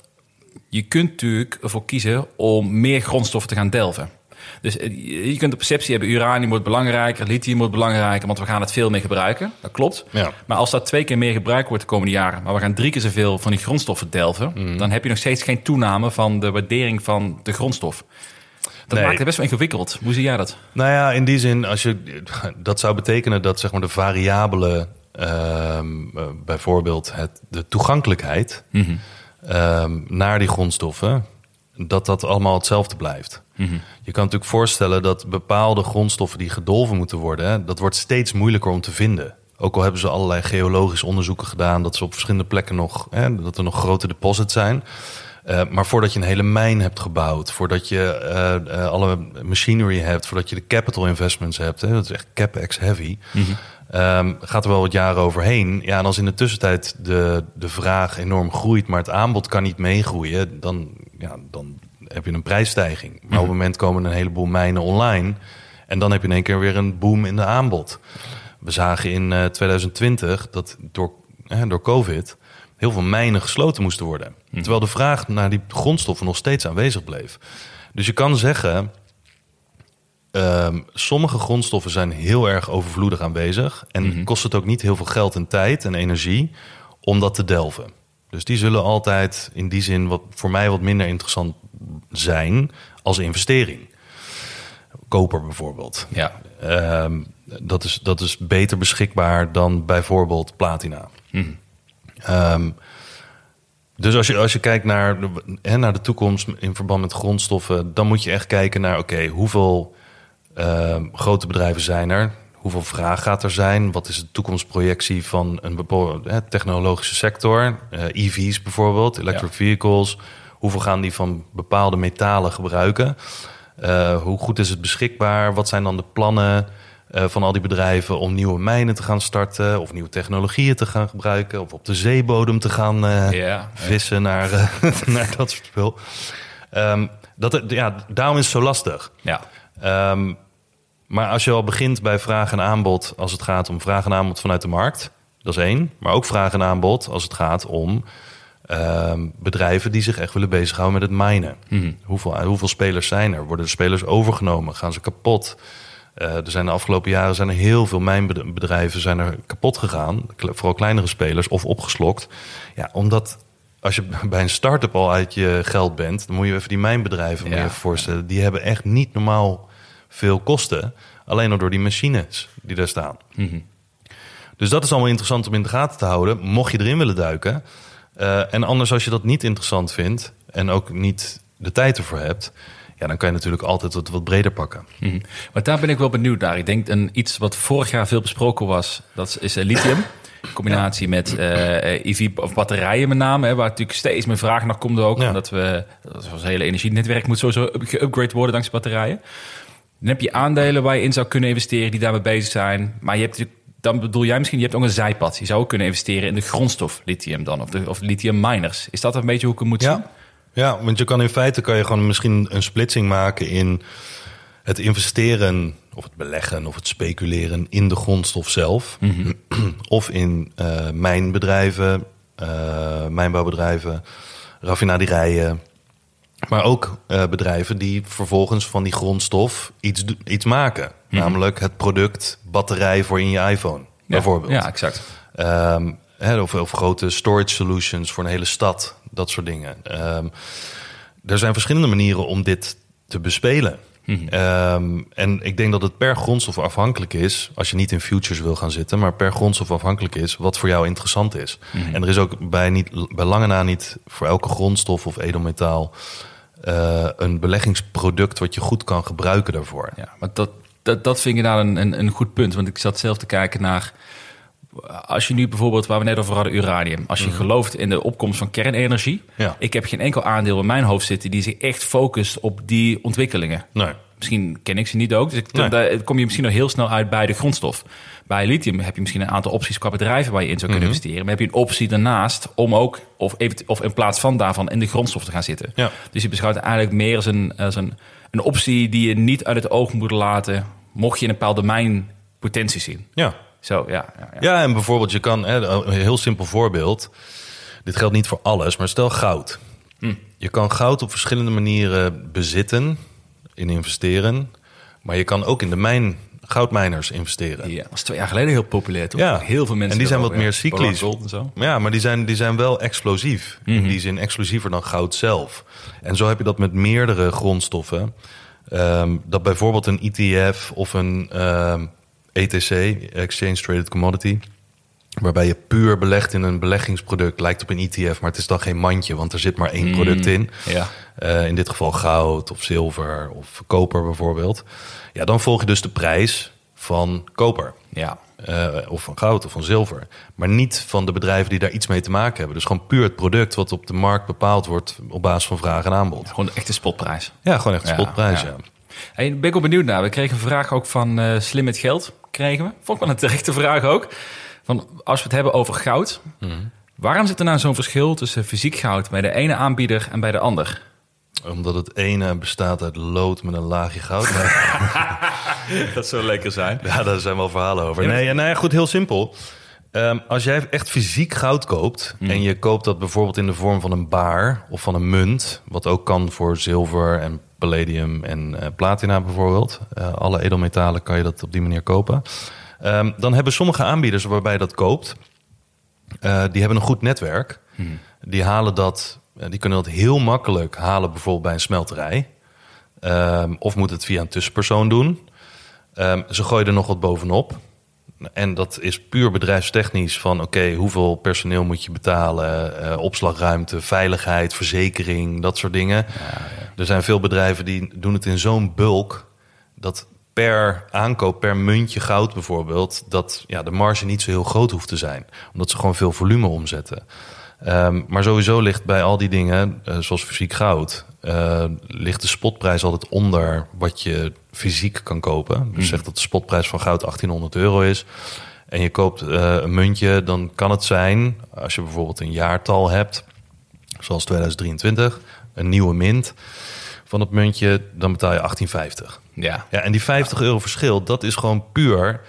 je kunt natuurlijk ervoor kiezen om meer grondstoffen te gaan delven. Dus eh, je kunt de perceptie hebben, uranium wordt belangrijker, lithium wordt belangrijker, want we gaan het veel meer gebruiken. Dat klopt. Ja. Maar als dat twee keer meer gebruikt wordt de komende jaren, maar we gaan drie keer zoveel van die grondstoffen delven, Mhm. dan heb je nog steeds geen toename van de waardering van de grondstof. Dat Nee. maakt het best wel ingewikkeld. Hoe zie jij dat? Nou ja, in die zin, als je, dat zou betekenen dat zeg maar, de variabele, ehm, eh, bijvoorbeeld het, de toegankelijkheid ehm, naar die grondstoffen, dat dat allemaal hetzelfde blijft. Je kan natuurlijk voorstellen dat bepaalde grondstoffen die gedolven moeten worden, dat wordt steeds moeilijker om te vinden. Ook al hebben ze allerlei geologische onderzoeken gedaan, dat ze op verschillende plekken nog, hè, dat er nog grote deposits zijn. Eh, maar voordat je een hele mijn hebt gebouwd, voordat je eh, eh, alle machinery hebt, voordat je de capital investments hebt, hè, dat is echt capex heavy, ehm, gaat er wel wat jaren overheen. Ja, en als in de tussentijd de, de vraag enorm groeit, maar het aanbod kan niet meegroeien, dan, ja, dan heb je een prijsstijging. Maar op het moment komen een heleboel mijnen online en dan heb je in één keer weer een boom in de aanbod. We zagen in eh, 2020 dat door, door COVID heel veel mijnen gesloten moesten worden. Terwijl de vraag naar die grondstoffen nog steeds aanwezig bleef. Dus je kan zeggen, ehm, sommige grondstoffen zijn heel erg overvloedig aanwezig. En kost het ook niet heel veel geld en tijd en energie om dat te delven. Dus die zullen altijd in die zin wat, voor mij wat minder interessant zijn als investering. Koper bijvoorbeeld. Ja. Ehm, dat, is, dat is beter beschikbaar dan bijvoorbeeld platina. Ehm, dus als je, als je kijkt naar de, hè, naar de toekomst in verband met grondstoffen, dan moet je echt kijken naar: oké, hoeveel ehm, grote bedrijven zijn er? Hoeveel vraag gaat er zijn? Wat is de toekomstprojectie van een bepaalde technologische sector? Eh, EV's bijvoorbeeld, electric Ja. vehicles. Hoeveel gaan die van bepaalde metalen gebruiken? Eh, hoe goed is het beschikbaar? Wat zijn dan de plannen eh, van al die bedrijven om nieuwe mijnen te gaan starten of nieuwe technologieën te gaan gebruiken of op de zeebodem te gaan Ja, vissen naar, naar dat soort spul? Ehm, dat, ja, daarom is het zo lastig. Ja. Ehm, maar als je al begint bij vraag en aanbod, als het gaat om vraag en aanbod vanuit de markt, dat is één. Maar ook vraag en aanbod als het gaat om ehm, bedrijven die zich echt willen bezighouden met het minen. Hoeveel, hoeveel spelers zijn er? Worden de spelers overgenomen? Gaan ze kapot? Eh, er zijn de afgelopen jaren zijn er heel veel mijnbedrijven zijn er kapot gegaan. Vooral kleinere spelers of opgeslokt. Ja, omdat als je bij een start-up al uit je geld bent, dan moet je even die mijnbedrijven Ja. even voorstellen. Die hebben echt niet normaal veel kosten. Alleen al door die machines die daar staan. Dus dat is allemaal interessant om in de gaten te houden. Mocht je erin willen duiken. Eh, en anders als je dat niet interessant vindt. En ook niet de tijd ervoor hebt. Ja, dan kan je natuurlijk altijd wat, wat breder pakken. Mhm. Maar daar ben ik wel benieuwd naar. Ik denk een, iets wat vorig jaar veel besproken was, dat is eh, lithium. In combinatie met eh EV of batterijen met name, hè, waar natuurlijk steeds meer vraag naar komt ook. Ja. Omdat we, dat ons hele energienetwerk moet sowieso geupgrade worden dankzij batterijen. Dan heb je aandelen waar je in zou kunnen investeren die daarmee bezig zijn. Maar je hebt dan bedoel jij misschien, je hebt ook een zijpad. Je zou ook kunnen investeren in de grondstof lithium dan, of de of lithium miners. Is dat een beetje hoe ik het moet zien? Ja. ja, want je kan in feite kan je gewoon misschien een splitsing maken in het investeren of het beleggen of het speculeren in de grondstof zelf. Of in eh, mijnbedrijven, eh, mijnbouwbedrijven, raffinaderijen. Maar ook eh, bedrijven die vervolgens van die grondstof iets, iets maken. Namelijk het product batterij voor in je iPhone, bijvoorbeeld. Ja, exact. Ehm, of, of grote storage solutions voor een hele stad, dat soort dingen. Ehm, er zijn verschillende manieren om dit te bespelen. Ehm, en ik denk dat het per grondstof afhankelijk is, als je niet in futures wil gaan zitten, maar per grondstof afhankelijk is wat voor jou interessant is. En er is ook bij, niet, bij lange na niet voor elke grondstof of edelmetaal eh, een beleggingsproduct wat je goed kan gebruiken daarvoor. Ja, want dat, dat, dat vind ik daar een, een, een goed punt. Want ik zat zelf te kijken naar... Als je nu bijvoorbeeld, waar we net over hadden, uranium. Als je gelooft in de opkomst van kernenergie. Ja. Ik heb geen enkel aandeel in mijn hoofd zitten... die zich echt focust op die ontwikkelingen. Nee. Misschien ken ik ze niet ook. Dus ik, Nee. daar kom je misschien nog heel snel uit bij de grondstof. Bij lithium heb je misschien een aantal opties qua bedrijven waar je in zou kunnen investeren. Maar heb je een optie daarnaast om ook, of, even, of in plaats van daarvan, in de grondstof te gaan zitten. Ja. Dus je beschouwt het eigenlijk meer als een, als een, een optie die je niet uit het oog moet laten. Mocht je in een bepaald domein potentie zien. Ja. Zo, ja. ja, ja. Ja, en bijvoorbeeld je kan, hè, een heel simpel voorbeeld. Dit geldt niet voor alles, maar stel goud. Je kan goud op verschillende manieren bezitten, in investeren. Maar je kan ook in de mijn, goudmijners investeren. Ja, was twee jaar geleden heel populair, toch? Ja. Heel veel mensen. En die zijn wat meer cyclisch. Gold en zo. Ja, maar die zijn, die zijn wel explosief. In die zin explosiever dan goud zelf. En zo heb je dat met meerdere grondstoffen. Ehm, dat bijvoorbeeld een ETF of een ehm, ETC, Exchange Traded Commodity... waarbij je puur belegt in een beleggingsproduct... lijkt op een ETF, maar het is dan geen mandje... want er zit maar één product in. Ja. Eh, in dit geval goud of zilver of koper bijvoorbeeld. Ja, dan volg je dus de prijs van koper. Ja. Eh, of van goud of van zilver. Maar niet van de bedrijven die daar iets mee te maken hebben. Dus gewoon puur het product wat op de markt bepaald wordt op basis van vraag en aanbod. Gewoon de echte spotprijs. Ja, gewoon echt een Ja, spotprijs, ja. ja. Hey, ben ik wel benieuwd naar. We kregen een vraag ook van eh, Slim met Geld. Kregen we. Vond ik wel een terechte vraag ook. Van, als we het hebben over goud. Mhm. Waarom zit er nou zo'n verschil tussen fysiek goud bij de ene aanbieder en bij de ander? Omdat het ene bestaat uit lood met een laagje goud. Dat zou lekker zijn. Ja, daar zijn wel verhalen over. Nee, nou ja, goed, heel simpel. Ehm, als jij echt fysiek goud koopt en je koopt dat bijvoorbeeld in de vorm van een baar of van een munt, wat ook kan voor zilver en palladium en eh, platina bijvoorbeeld. Eh, alle edelmetalen kan je dat op die manier kopen. Ehm, dan hebben sommige aanbieders waarbij je dat koopt, eh, die hebben een goed netwerk. Die halen dat, die kunnen dat heel makkelijk halen bijvoorbeeld bij een smelterij. Ehm, of moet het via een tussenpersoon doen. Ehm, ze gooien er nog wat bovenop. En dat is puur bedrijfstechnisch van oké, hoeveel personeel moet je betalen, eh, opslagruimte, veiligheid, verzekering, dat soort dingen. Er zijn veel bedrijven die doen het in zo'n bulk dat per aankoop, per muntje goud bijvoorbeeld, dat ja, de marge niet zo heel groot hoeft te zijn. Omdat ze gewoon veel volume omzetten. Ehm, maar sowieso ligt bij al die dingen, eh, zoals fysiek goud, eh, ligt de spotprijs altijd onder wat je fysiek kan kopen. Dus zeg dat de spotprijs van goud 1800 euro is. En je koopt eh, een muntje, dan kan het zijn, als je bijvoorbeeld een jaartal hebt, zoals 2023, een nieuwe mint van het muntje, dan betaal je 1850. Ja. Ja, en die 50 euro verschil, dat is gewoon puur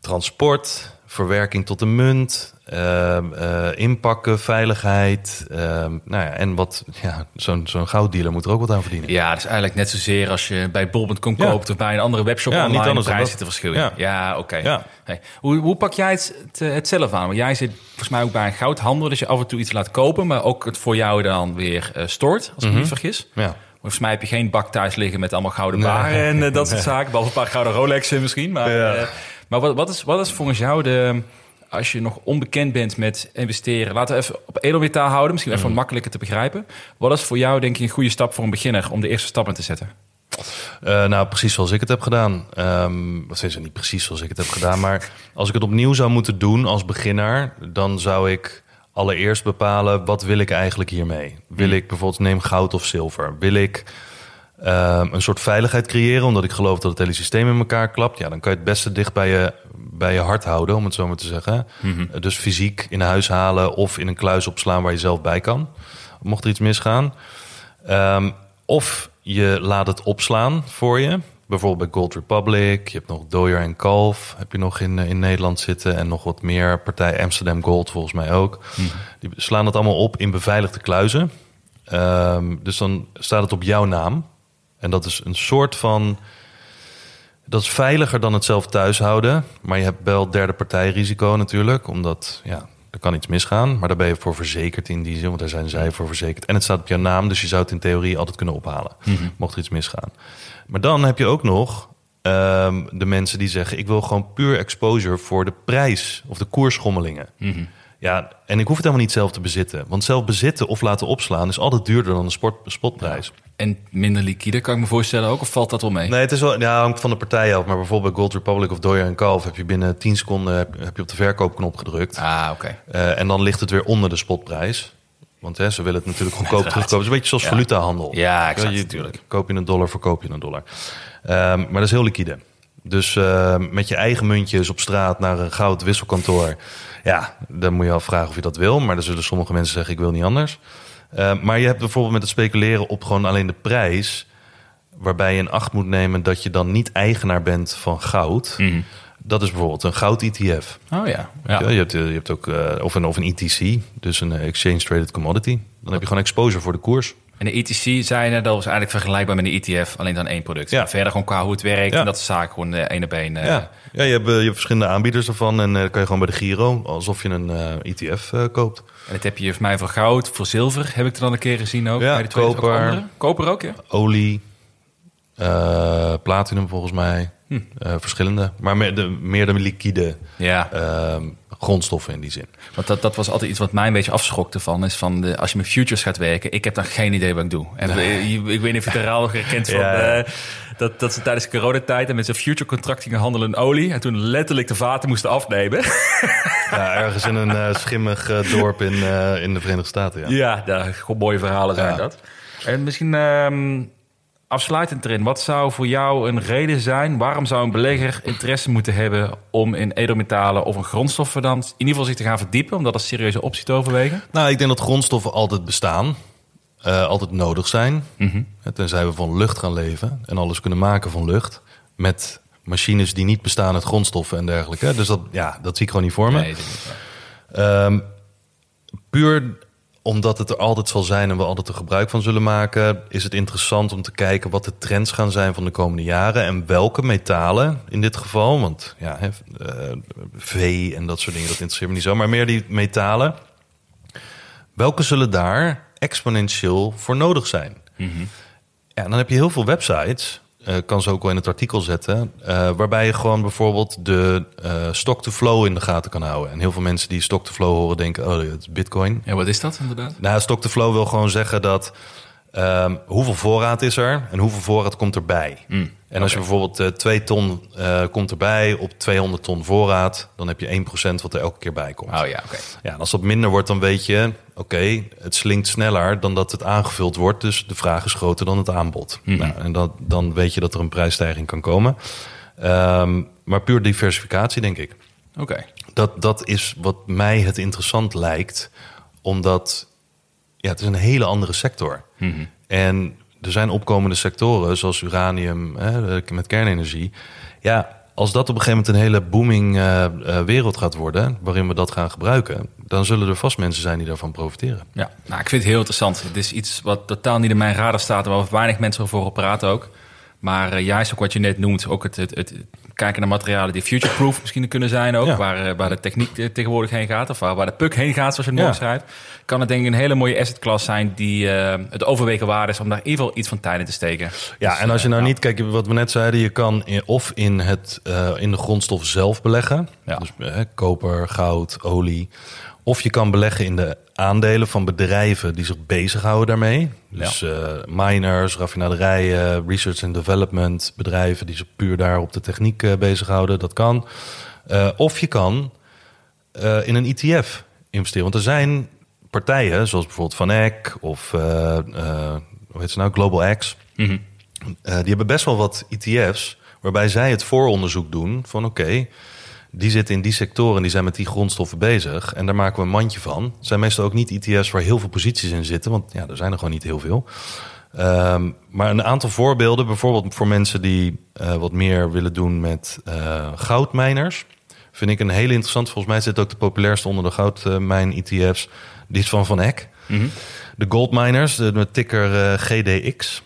transport, verwerking tot de munt, ehm, eh, inpakken, veiligheid. ehm, nou ja, en wat, ja, zo'n zo'n gouddealer moet er ook wat aan verdienen. Ja, dat is eigenlijk net zozeer als je bij bol.com Ja. koopt of bij een andere webshop Ja, niet online. anders de dan prijs zit er verschil in. Ja. Ja, oké. Ja. Hey, hoe, hoe pak jij het, het, het zelf aan? Want jij zit volgens mij ook bij een goudhandel, dus je af en toe iets laat kopen, maar ook het voor jou dan weer eh stort, als ik me niet vergis. Ja. Volgens mij heb je geen bak thuis liggen met allemaal gouden baren en eh, dat soort zaken. Behalve een paar gouden Rolexen misschien. Maar, Ja. Maar wat, wat, is, wat is volgens jou de... Als je nog onbekend bent met investeren... Laten we even op edelmetaal houden. Misschien even makkelijker te begrijpen. Wat is voor jou denk je een goede stap voor een beginner... om de eerste stappen te zetten? Eh, nou, precies zoals ik het heb gedaan. Wat is het niet precies zoals ik het heb gedaan, maar als ik het opnieuw zou moeten doen als beginner, dan zou ik allereerst bepalen wat wil ik eigenlijk hiermee. Wil ik bijvoorbeeld neem goud of zilver? Wil ik ehm, een soort veiligheid creëren, omdat ik geloof dat het hele systeem in elkaar klapt? Ja, dan kan je het beste dicht bij je, bij je hart houden, om het zo maar te zeggen. Eh, Dus fysiek in huis halen of in een kluis opslaan waar je zelf bij kan. Mocht er iets misgaan. Ehm, of je laat het opslaan voor je. Bijvoorbeeld bij Gold Republic. Je hebt nog Doyer en Kalf. Heb je nog in, eh, in Nederland zitten. En nog wat meer. Partij Amsterdam Gold volgens mij ook. Die slaan het allemaal op in beveiligde kluizen. Ehm, dus dan staat het op jouw naam. En dat is een soort van... Dat is veiliger dan het zelf thuis houden. Maar je hebt wel derde partij risico natuurlijk. Omdat, ja, er kan iets misgaan. Maar daar ben je voor verzekerd in die zin. Want daar zijn zij voor verzekerd. En het staat op jouw naam. Dus je zou het in theorie altijd kunnen ophalen. Mocht er iets misgaan. Maar dan heb je ook nog ehm, de mensen die zeggen... ik wil gewoon puur exposure voor de prijs of de koersschommelingen. Ja, en ik hoef het helemaal niet zelf te bezitten. Want zelf bezitten of laten opslaan is altijd duurder dan de sport, spotprijs. En minder liquide, kan ik me voorstellen ook? Of valt dat wel mee? Nee, het is wel, ja, hangt van de partij af. Maar bijvoorbeeld Gold Republic of Doyer en Kalf heb je binnen 10 seconden heb, heb je op de verkoopknop gedrukt. Ah, oké. Eh, en dan ligt het weer onder de spotprijs. Want hè, ze willen het natuurlijk goedkoop terugkopen. Het is een beetje zoals Ja. valutahandel. Ja, exact, je, natuurlijk. Koop je een dollar, verkoop je een dollar. Ehm, maar dat is heel liquide. Dus ehm, met je eigen muntjes op straat naar een goud wisselkantoor. Ja, dan moet je afvragen of je dat wil. Maar dan zullen sommige mensen zeggen, ik wil niet anders. Ehm, maar je hebt bijvoorbeeld met het speculeren op gewoon alleen de prijs... waarbij je in acht moet nemen dat je dan niet eigenaar bent van goud. Mhm. Dat is bijvoorbeeld een goud-ETF. Oh ja. Ja. Je, hebt, eh, je hebt ook, eh, of, een, of een ETC, dus een eh, Exchange Traded Commodity. Dan heb je gewoon exposure voor de koers. En de ETC, net, dat was eigenlijk vergelijkbaar met een ETF, alleen dan één product. Ja. En verder gewoon qua hoe het werkt, Ja. en dat is zaak gewoon eh, één op één. eh, Ja, ja je, hebt, eh, je hebt verschillende aanbieders ervan en eh, kan je gewoon bij de Giro, alsof je een eh, ETF eh, koopt. En dat heb je voor mij voor goud, voor zilver, heb ik er dan een keer gezien ook. Ja, Bij de tweede koper. Koper ook, ja. Olie, eh, platinum volgens mij, eh, verschillende. Maar meer de, meer de liquide Ja, ehm, grondstoffen in die zin. want dat, dat was altijd iets wat mij een beetje afschokte van, is van de, als je met futures gaat werken, ik heb dan geen idee wat ik doe. En eh, je- ik weet niet of je het nog herkent van, Ja. eh, dat, dat ze tijdens de coronatijd en met zo'n future contract gingen handelen in olie en toen letterlijk de vaten moesten afnemen. Ja, ergens in een eh, schimmig eh, dorp in, eh, in de Verenigde Staten. Ja. Ja, daar, mooie verhalen zijn Ja. dat. En misschien ehm, afsluitend erin. Wat zou voor jou een reden zijn? Waarom zou een belegger interesse moeten hebben om in edelmetalen of een grondstoffen dan in ieder geval zich te gaan verdiepen? Om dat als serieuze optie te overwegen? Nou, ik denk dat grondstoffen altijd bestaan. eh, altijd nodig zijn. Hè, Tenzij we van lucht gaan leven en alles kunnen maken van lucht. Met machines die niet bestaan uit grondstoffen en dergelijke. Dus dat, ja, dat zie ik gewoon niet voor me. Nee, Ehm, puur omdat het er altijd zal zijn en we altijd er gebruik van zullen maken, is het interessant om te kijken wat de trends gaan zijn van de komende jaren en welke metalen in dit geval. Want ja, hè, eh, vee en dat soort dingen, dat interesseert me niet zo. Maar meer die metalen. Welke zullen daar exponentieel voor nodig zijn? Ja, dan heb je heel veel websites. Eh kan ze ook wel in het artikel zetten. eh, waarbij je gewoon bijvoorbeeld de eh stock-to-flow in de gaten kan houden. En heel veel mensen die stock-to-flow horen denken: oh, het is Bitcoin. Ja, wat is dat inderdaad? Nou, stock-to-flow wil gewoon zeggen dat ehm, hoeveel voorraad is er en hoeveel voorraad komt erbij. en als je bijvoorbeeld eh 2 ton eh, komt erbij op 200 ton voorraad, dan heb je 1% wat er elke keer bij komt. Oh ja, oké. Ja, en als dat minder wordt, dan weet je, oké, het slinkt sneller dan dat het aangevuld wordt. Dus de vraag is groter dan het aanbod. Nou, en dat, dan weet je dat er een prijsstijging kan komen. Ehm, maar puur diversificatie, denk ik. Oké. Dat, dat is wat mij het interessant lijkt, omdat ja, het is een hele andere sector. En er zijn opkomende sectoren, zoals uranium hè, met kernenergie. Ja, als dat op een gegeven moment een hele booming eh, eh, wereld gaat worden, waarin we dat gaan gebruiken, dan zullen er vast mensen zijn die daarvan profiteren. Ja, nou, ik vind het heel interessant. Het is iets wat totaal niet in mijn radar staat... waar weinig mensen over praten ook. Maar eh, juist ook wat je net noemt... ook het, het, het kijken naar materialen die future-proof misschien kunnen zijn ook... Ja. Waar, eh, waar de techniek tegenwoordig heen gaat... of waar, waar de puck heen gaat, zoals je het mooi schrijft... kan het denk ik een hele mooie asset class zijn... die eh, het overwegen waard is om daar in ieder geval iets van tijd in te steken. Ja, Dus, en als je eh, nou niet, kijk, wat we net zeiden, je kan in, of in, het, in de grondstof zelf beleggen. Ja. Dus koper, goud, olie. Of je kan beleggen in de aandelen van bedrijven die zich bezighouden daarmee. Dus eh, miners, raffinaderijen, research and development bedrijven die zich puur daar op de techniek eh, bezighouden. Dat kan. Eh, of je kan in een ETF investeren. Want er zijn partijen, zoals bijvoorbeeld Van Eck of hoe heet ze nou, Global X. Mhm. Die hebben best wel wat ETF's waarbij zij het vooronderzoek doen van oké, die zitten in die sectoren, die zijn met die grondstoffen bezig en daar maken we een mandje van. Het zijn meestal ook niet ETF's waar heel veel posities in zitten, want ja, er zijn er gewoon niet heel veel. Ehm, maar een aantal voorbeelden, bijvoorbeeld voor mensen die eh, wat meer willen doen met eh, goudmijners, vind ik een hele interessant. Volgens mij zit ook de populairste onder de goudmijn-ETF's. Die is van Van Eck. De goldminers, de, met ticker eh, GDX.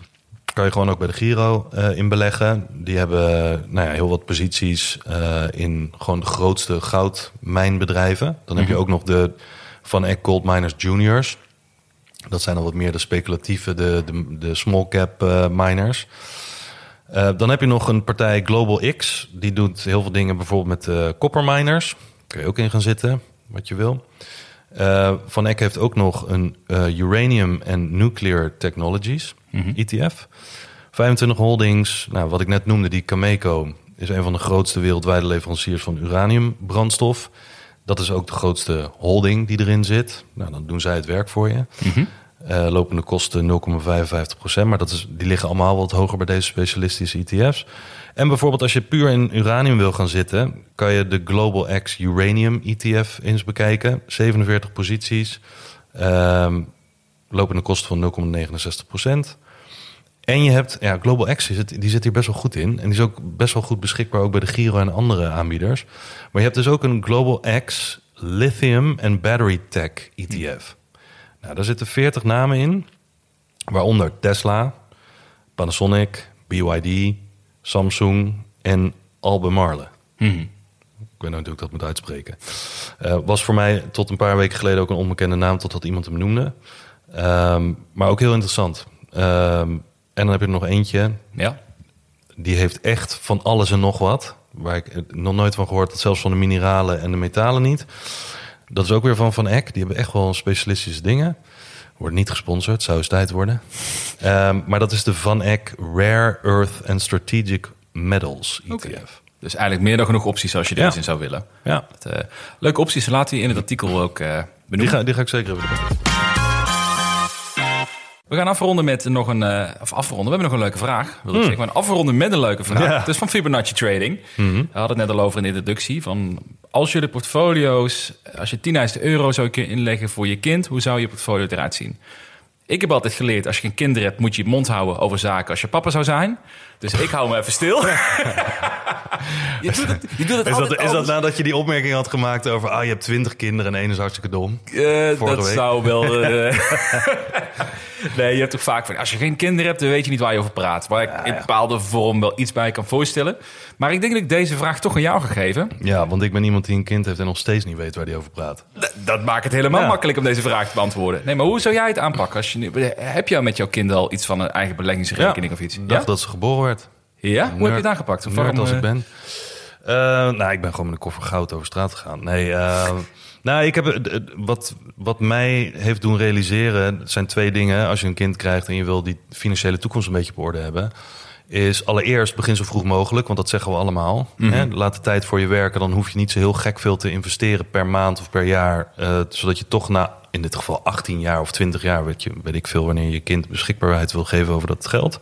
Kan je gewoon ook bij de Giro in beleggen. Die hebben nou ja, heel wat posities eh, in gewoon de grootste goudmijnbedrijven. Dan heb je ook nog de Van Eck Gold Miners Juniors. Dat zijn al wat meer de speculatieve, de, de, de small cap eh, miners. Dan heb je nog een partij Global X. Die doet heel veel dingen bijvoorbeeld met uh, copper miners. Kun je ook in gaan zitten, wat je wil. Eh, Van Eck heeft ook nog een eh, Uranium and Nuclear Technologies, ETF. 25 holdings, nou, wat ik net noemde, die Cameco is een van de grootste wereldwijde leveranciers van uraniumbrandstof. Dat is ook de grootste holding die erin zit. Nou, dan doen zij het werk voor je. Eh, lopende kosten 0,55% Maar dat is, die liggen allemaal wat hoger bij deze specialistische ETF's. En bijvoorbeeld als je puur in uranium wil gaan zitten... kan je de Global X Uranium ETF eens bekijken. 47 posities. Ehm, lopende kosten van 0,69% En je hebt, ja, Global X die zit hier best wel goed in. En die is ook best wel goed beschikbaar ook bij de Giro en andere aanbieders. Maar je hebt dus ook een Global X Lithium and Battery Tech ETF. Nou, daar zitten 40 namen in, waaronder Tesla, Panasonic, BYD, Samsung en Albemarle. Ik weet nou ik dat moet uitspreken. Eh, was voor mij tot een paar weken geleden ook een onbekende naam, totdat iemand hem noemde. Ehm, maar ook heel interessant. Ehm, en dan heb je er nog eentje, Ja. die heeft echt van alles en nog wat. Waar ik nog nooit van gehoord had, zelfs van de mineralen en de metalen niet. Dat is ook weer van Van Eck. Die hebben echt wel specialistische dingen. Wordt niet gesponsord, zou eens tijd worden. Ehm, maar dat is de Van Eck Rare Earth and Strategic Metals ETF. Dus eigenlijk meer dan genoeg opties als je er Ja. iets in zou willen. Ja, Dat, eh, leuke opties, laat die in het artikel ook die benoemen. ga, die ga ik zeker even. We gaan afronden met nog een... eh, of afronden, we hebben nog een leuke vraag. Wil ik zeggen. Maar afronden met een leuke vraag. Hmm. Ja. Het is van Fibonacci Trading. We hadden het net al over in de introductie. Van als je de portfolio's... Als je 10.000 euro zou kunnen inleggen voor je kind... hoe zou je portfolio eruit zien? Ik heb altijd geleerd, als je geen kinderen hebt... moet je je mond houden over zaken als je papa zou zijn. Dus ik hou me even stil. je doet het, je doet het Is dat, is dat nadat je die opmerking had gemaakt over... ah, je hebt twintig kinderen en één is hartstikke dom? Eh, dat week. zou wel. eh, nee, je hebt toch vaak van. Als je geen kinderen hebt, dan weet je niet waar je over praat. Waar ik in bepaalde vorm wel iets bij kan voorstellen. Maar ik denk dat ik deze vraag toch aan jou ga geven. Ja, want ik ben iemand die een kind heeft en nog steeds niet weet waar hij over praat. D- Dat maakt het helemaal Ja. makkelijk om deze vraag te beantwoorden. Nee, maar hoe zou jij het aanpakken? Als je nu, heb jij met jouw kind al iets van een eigen beleggingsrekening of iets? Ik dacht dat ze geboren werd. Ja? Hoe heb je het aangepakt? Nerd waarom, als ik eh, ben. Eh, nou, ik ben gewoon met een koffer goud over straat gegaan. Nee, eh, nou, ik heb, wat, wat mij heeft doen realiseren... zijn twee dingen. Als je een kind krijgt en je wil die financiële toekomst een beetje op orde hebben... is allereerst begin zo vroeg mogelijk, want dat zeggen we allemaal. Hè? Laat de tijd voor je werken, dan hoef je niet zo heel gek veel te investeren... per maand of per jaar, zodat je toch na... in dit geval 18 jaar of 20 jaar, weet, je, weet ik veel... wanneer je kind beschikbaarheid wil geven over dat geld...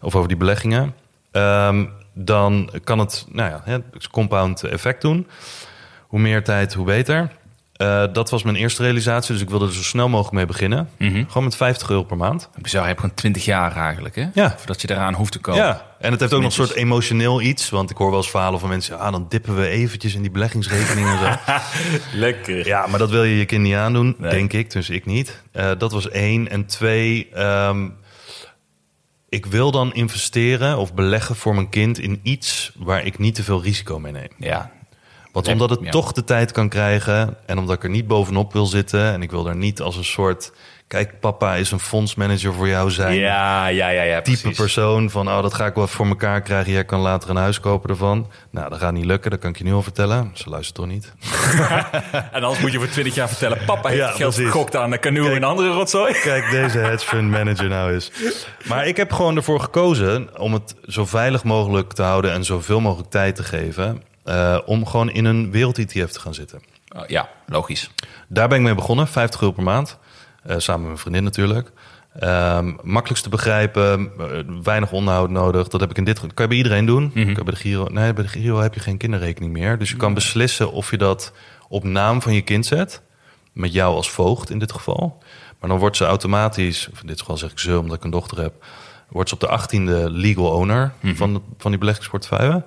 of over die beleggingen... Ehm, dan kan het nou ja, het compound effect doen. Hoe meer tijd, hoe beter. Eh, dat was mijn eerste realisatie, dus ik wilde er zo snel mogelijk mee beginnen. Gewoon met 50 euro per maand. Bizar, je hebt gewoon 20 jaar eigenlijk, hè? Ja. Voordat je eraan hoeft te komen. Ja, en het heeft ook nog een soort emotioneel iets. Want ik hoor wel eens verhalen van mensen... ah, dan dippen we eventjes in die beleggingsrekening en zo. Lekker. Ja, maar dat wil je je kind niet aandoen, Nee. denk ik. Dus ik niet. Eh, dat was één. En twee, ehm, ik wil dan investeren of beleggen voor mijn kind in iets waar ik niet te veel risico mee neem. Ja. Want omdat het ja. toch de tijd kan krijgen en omdat ik er niet bovenop wil zitten en ik wil er niet als een soort, kijk, papa is een fondsmanager voor jou zijn. Ja, ja, ja, ja, Type precies. persoon van, oh, dat ga ik wel voor elkaar krijgen. Jij kan later een huis kopen ervan. Nou, dat gaat niet lukken, dat kan ik je nu al vertellen. Ze luistert toch niet. En anders moet je voor 20 jaar vertellen... papa heeft Ja, geld gegokt aan een canoe en andere rotzooi. Kijk, deze hedge fund manager nou is. Maar ik heb gewoon ervoor gekozen om het zo veilig mogelijk te houden en zoveel mogelijk tijd te geven. eh, om gewoon in een wereld-ETF te gaan zitten. Oh, ja, logisch. Daar ben ik mee begonnen, 50 euro per maand. Eh, samen met mijn vriendin natuurlijk. Ehm makkelijkst te begrijpen, eh, weinig onderhoud nodig. Dat heb ik in dit. Kan je bij iedereen doen. Kan je bij de Giro. Nee, bij de Giro heb je geen kinderrekening meer. Dus je kan beslissen of je dat op naam van je kind zet. Met jou als voogd in dit geval. Maar dan wordt ze automatisch, of in dit geval zeg ik ze omdat ik een dochter heb, wordt ze op de 18e legal owner van, de- van die beleggingsportefeuille.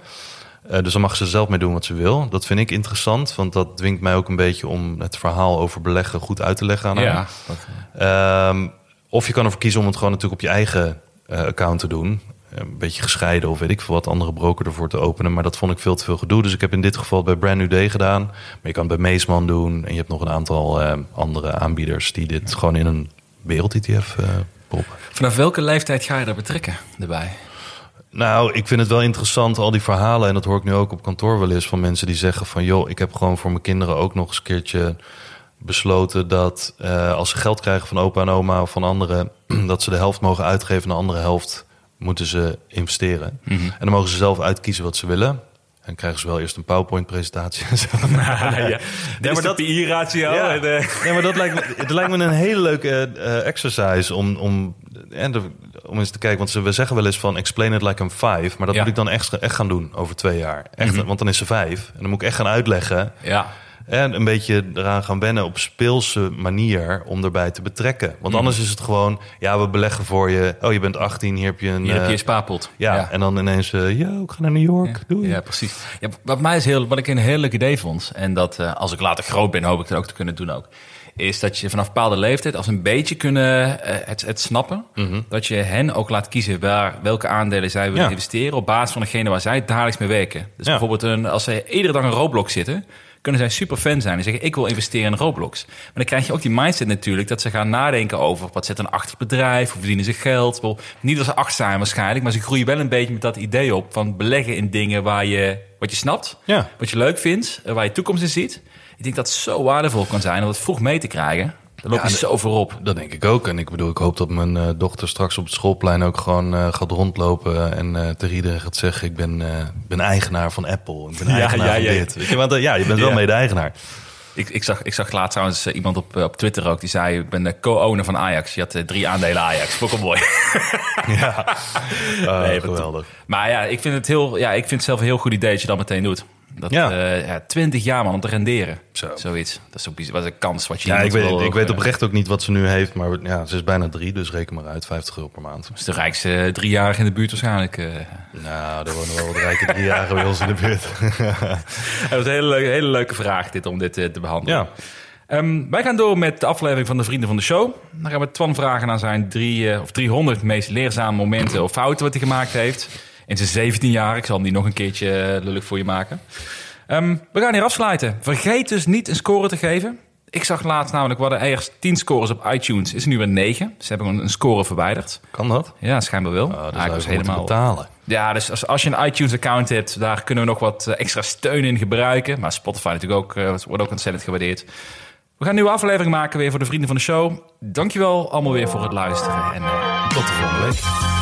Eh, dus dan mag ze zelf mee doen wat ze wil. Dat vind ik interessant, want dat dwingt mij ook een beetje om het verhaal over beleggen goed uit te leggen aan haar. Ja. dat- Ehm, of je kan ervoor kiezen om het gewoon natuurlijk op je eigen eh, account te doen. Een beetje gescheiden of weet ik veel wat andere broker ervoor te openen. Maar dat vond ik veel te veel gedoe. Dus ik heb in dit geval bij Brand New Day gedaan. Maar je kan het bij Meesman doen. En je hebt nog een aantal eh, andere aanbieders die dit gewoon in een wereld-ETF eh proppen. Vanaf welke leeftijd ga je daar betrekken erbij? Nou, ik vind het wel interessant, al die verhalen. En dat hoor ik nu ook op kantoor wel eens van mensen die zeggen van... joh, ik heb gewoon voor mijn kinderen ook nog eens een keertje besloten dat eh, als ze geld krijgen van opa en oma of van anderen, dat ze de helft mogen uitgeven en de andere helft moeten ze investeren. Mhm. En dan mogen ze zelf uitkiezen wat ze willen. En krijgen ze wel eerst een PowerPoint-presentatie. en zo. ja. Dit maar is de dat- PI-ratio. Ja. en, eh, Nee, maar dat lijkt me, het lijkt me een hele leuke eh, exercise om, om, en de, om eens te kijken. Want ze, we zeggen wel eens van explain it like I'm five. Maar dat Ja. moet ik dan echt, echt gaan doen over twee jaar. Echt, Mhm. Want dan is ze vijf. En dan moet ik echt gaan uitleggen. ja. En een beetje eraan gaan wennen op speelse manier om erbij te betrekken. Want Mhm. anders is het gewoon, ja, we beleggen voor je. Oh, je bent 18, hier heb je een... Hier heb je eh, je spaarpot. ja, en dan ineens, eh ja, ik ga naar New York. Doei. Ja, precies. Ja, wat, mij is heel, wat ik een heel leuk idee vond, en dat eh, als ik later groot ben, hoop ik dat ook te kunnen doen ook, is dat je vanaf een bepaalde leeftijd als een beetje kunnen eh, het, het snappen, dat je hen ook laat kiezen waar, welke aandelen zij willen Mhm. Ja. investeren op basis van degene waar zij dagelijks mee werken. Dus Ja. bijvoorbeeld een, als zij iedere dag een Roblox zitten, kunnen zij super fan zijn en zeggen ik wil investeren in Roblox. Maar dan krijg je ook die mindset natuurlijk dat ze gaan nadenken over wat zit een achter het bedrijf, hoe verdienen ze geld. Wel, niet dat ze acht zijn waarschijnlijk, maar ze groeien wel een beetje met dat idee op van beleggen in dingen waar je wat je snapt, Ja. wat je leuk vindt, waar je toekomst in ziet. Ik denk dat het zo waardevol kan zijn om het vroeg mee te krijgen. Daar loop je zo voorop. Dat denk ik ook. En ik bedoel, ik hoop dat mijn eh, dochter straks op het schoolplein ook gewoon eh, gaat rondlopen en eh tegen iedereen gaat zeggen: Ik ben, ben eigenaar van Apple. Ik ben Ja, eigenaar ja, van ja. dit. Weet je, want ja, je bent wel mede-eigenaar. Ik, ik, zag, ik zag laatst trouwens iemand op, op Twitter ook die zei: Ik ben de co-owner van Ajax. Je had drie aandelen Ajax. Vond mooi. Ja, Nee, geweldig. Maar ja, ik vind het heel, ja, ik vind het zelf een heel goed idee dat je dat meteen doet. Dat, Ja. ja. ja, 20 jaar man om te renderen. Zo. Zoiets. Dat is ook bizar. Wat een kans wat je Ja, ik weet, ik weet eh, oprecht ook niet wat ze nu heeft, maar ja, ze is bijna drie, dus reken maar uit, 50 euro per maand. Dat is de rijkste eh, driejarige in de buurt waarschijnlijk. eh. Nou, er wonen wel wat rijke driejarigen bij ons in de buurt. Dat was een hele, leuke- hele leuke vraag dit, om dit eh, te behandelen. Ja, Ehm, wij gaan door met de aflevering van de Vrienden van de Show. Dan gaan we Twan vragen naar zijn drie, eh, of 300 meest leerzame momenten of fouten wat hij gemaakt heeft. In zijn 17 jaar. Ik zal hem die nog een keertje eh, lullig voor je maken. Ehm, we gaan hier afsluiten. Vergeet dus niet een score te geven. Ik zag laatst namelijk, we hadden eerst 10 scores op iTunes. Is er nu weer 9. Ze hebben een score verwijderd. kan dat? Ja, schijnbaar wel. Oh, dat Ah, helemaal... betalen. Ja, dus als, als je een iTunes-account hebt, daar kunnen we nog wat eh, extra steun in gebruiken. Maar Spotify natuurlijk ook, eh, wordt ook ontzettend gewaardeerd. We gaan een nieuwe aflevering maken weer voor de vrienden van de show. Dankjewel allemaal weer voor het luisteren en tot de volgende week.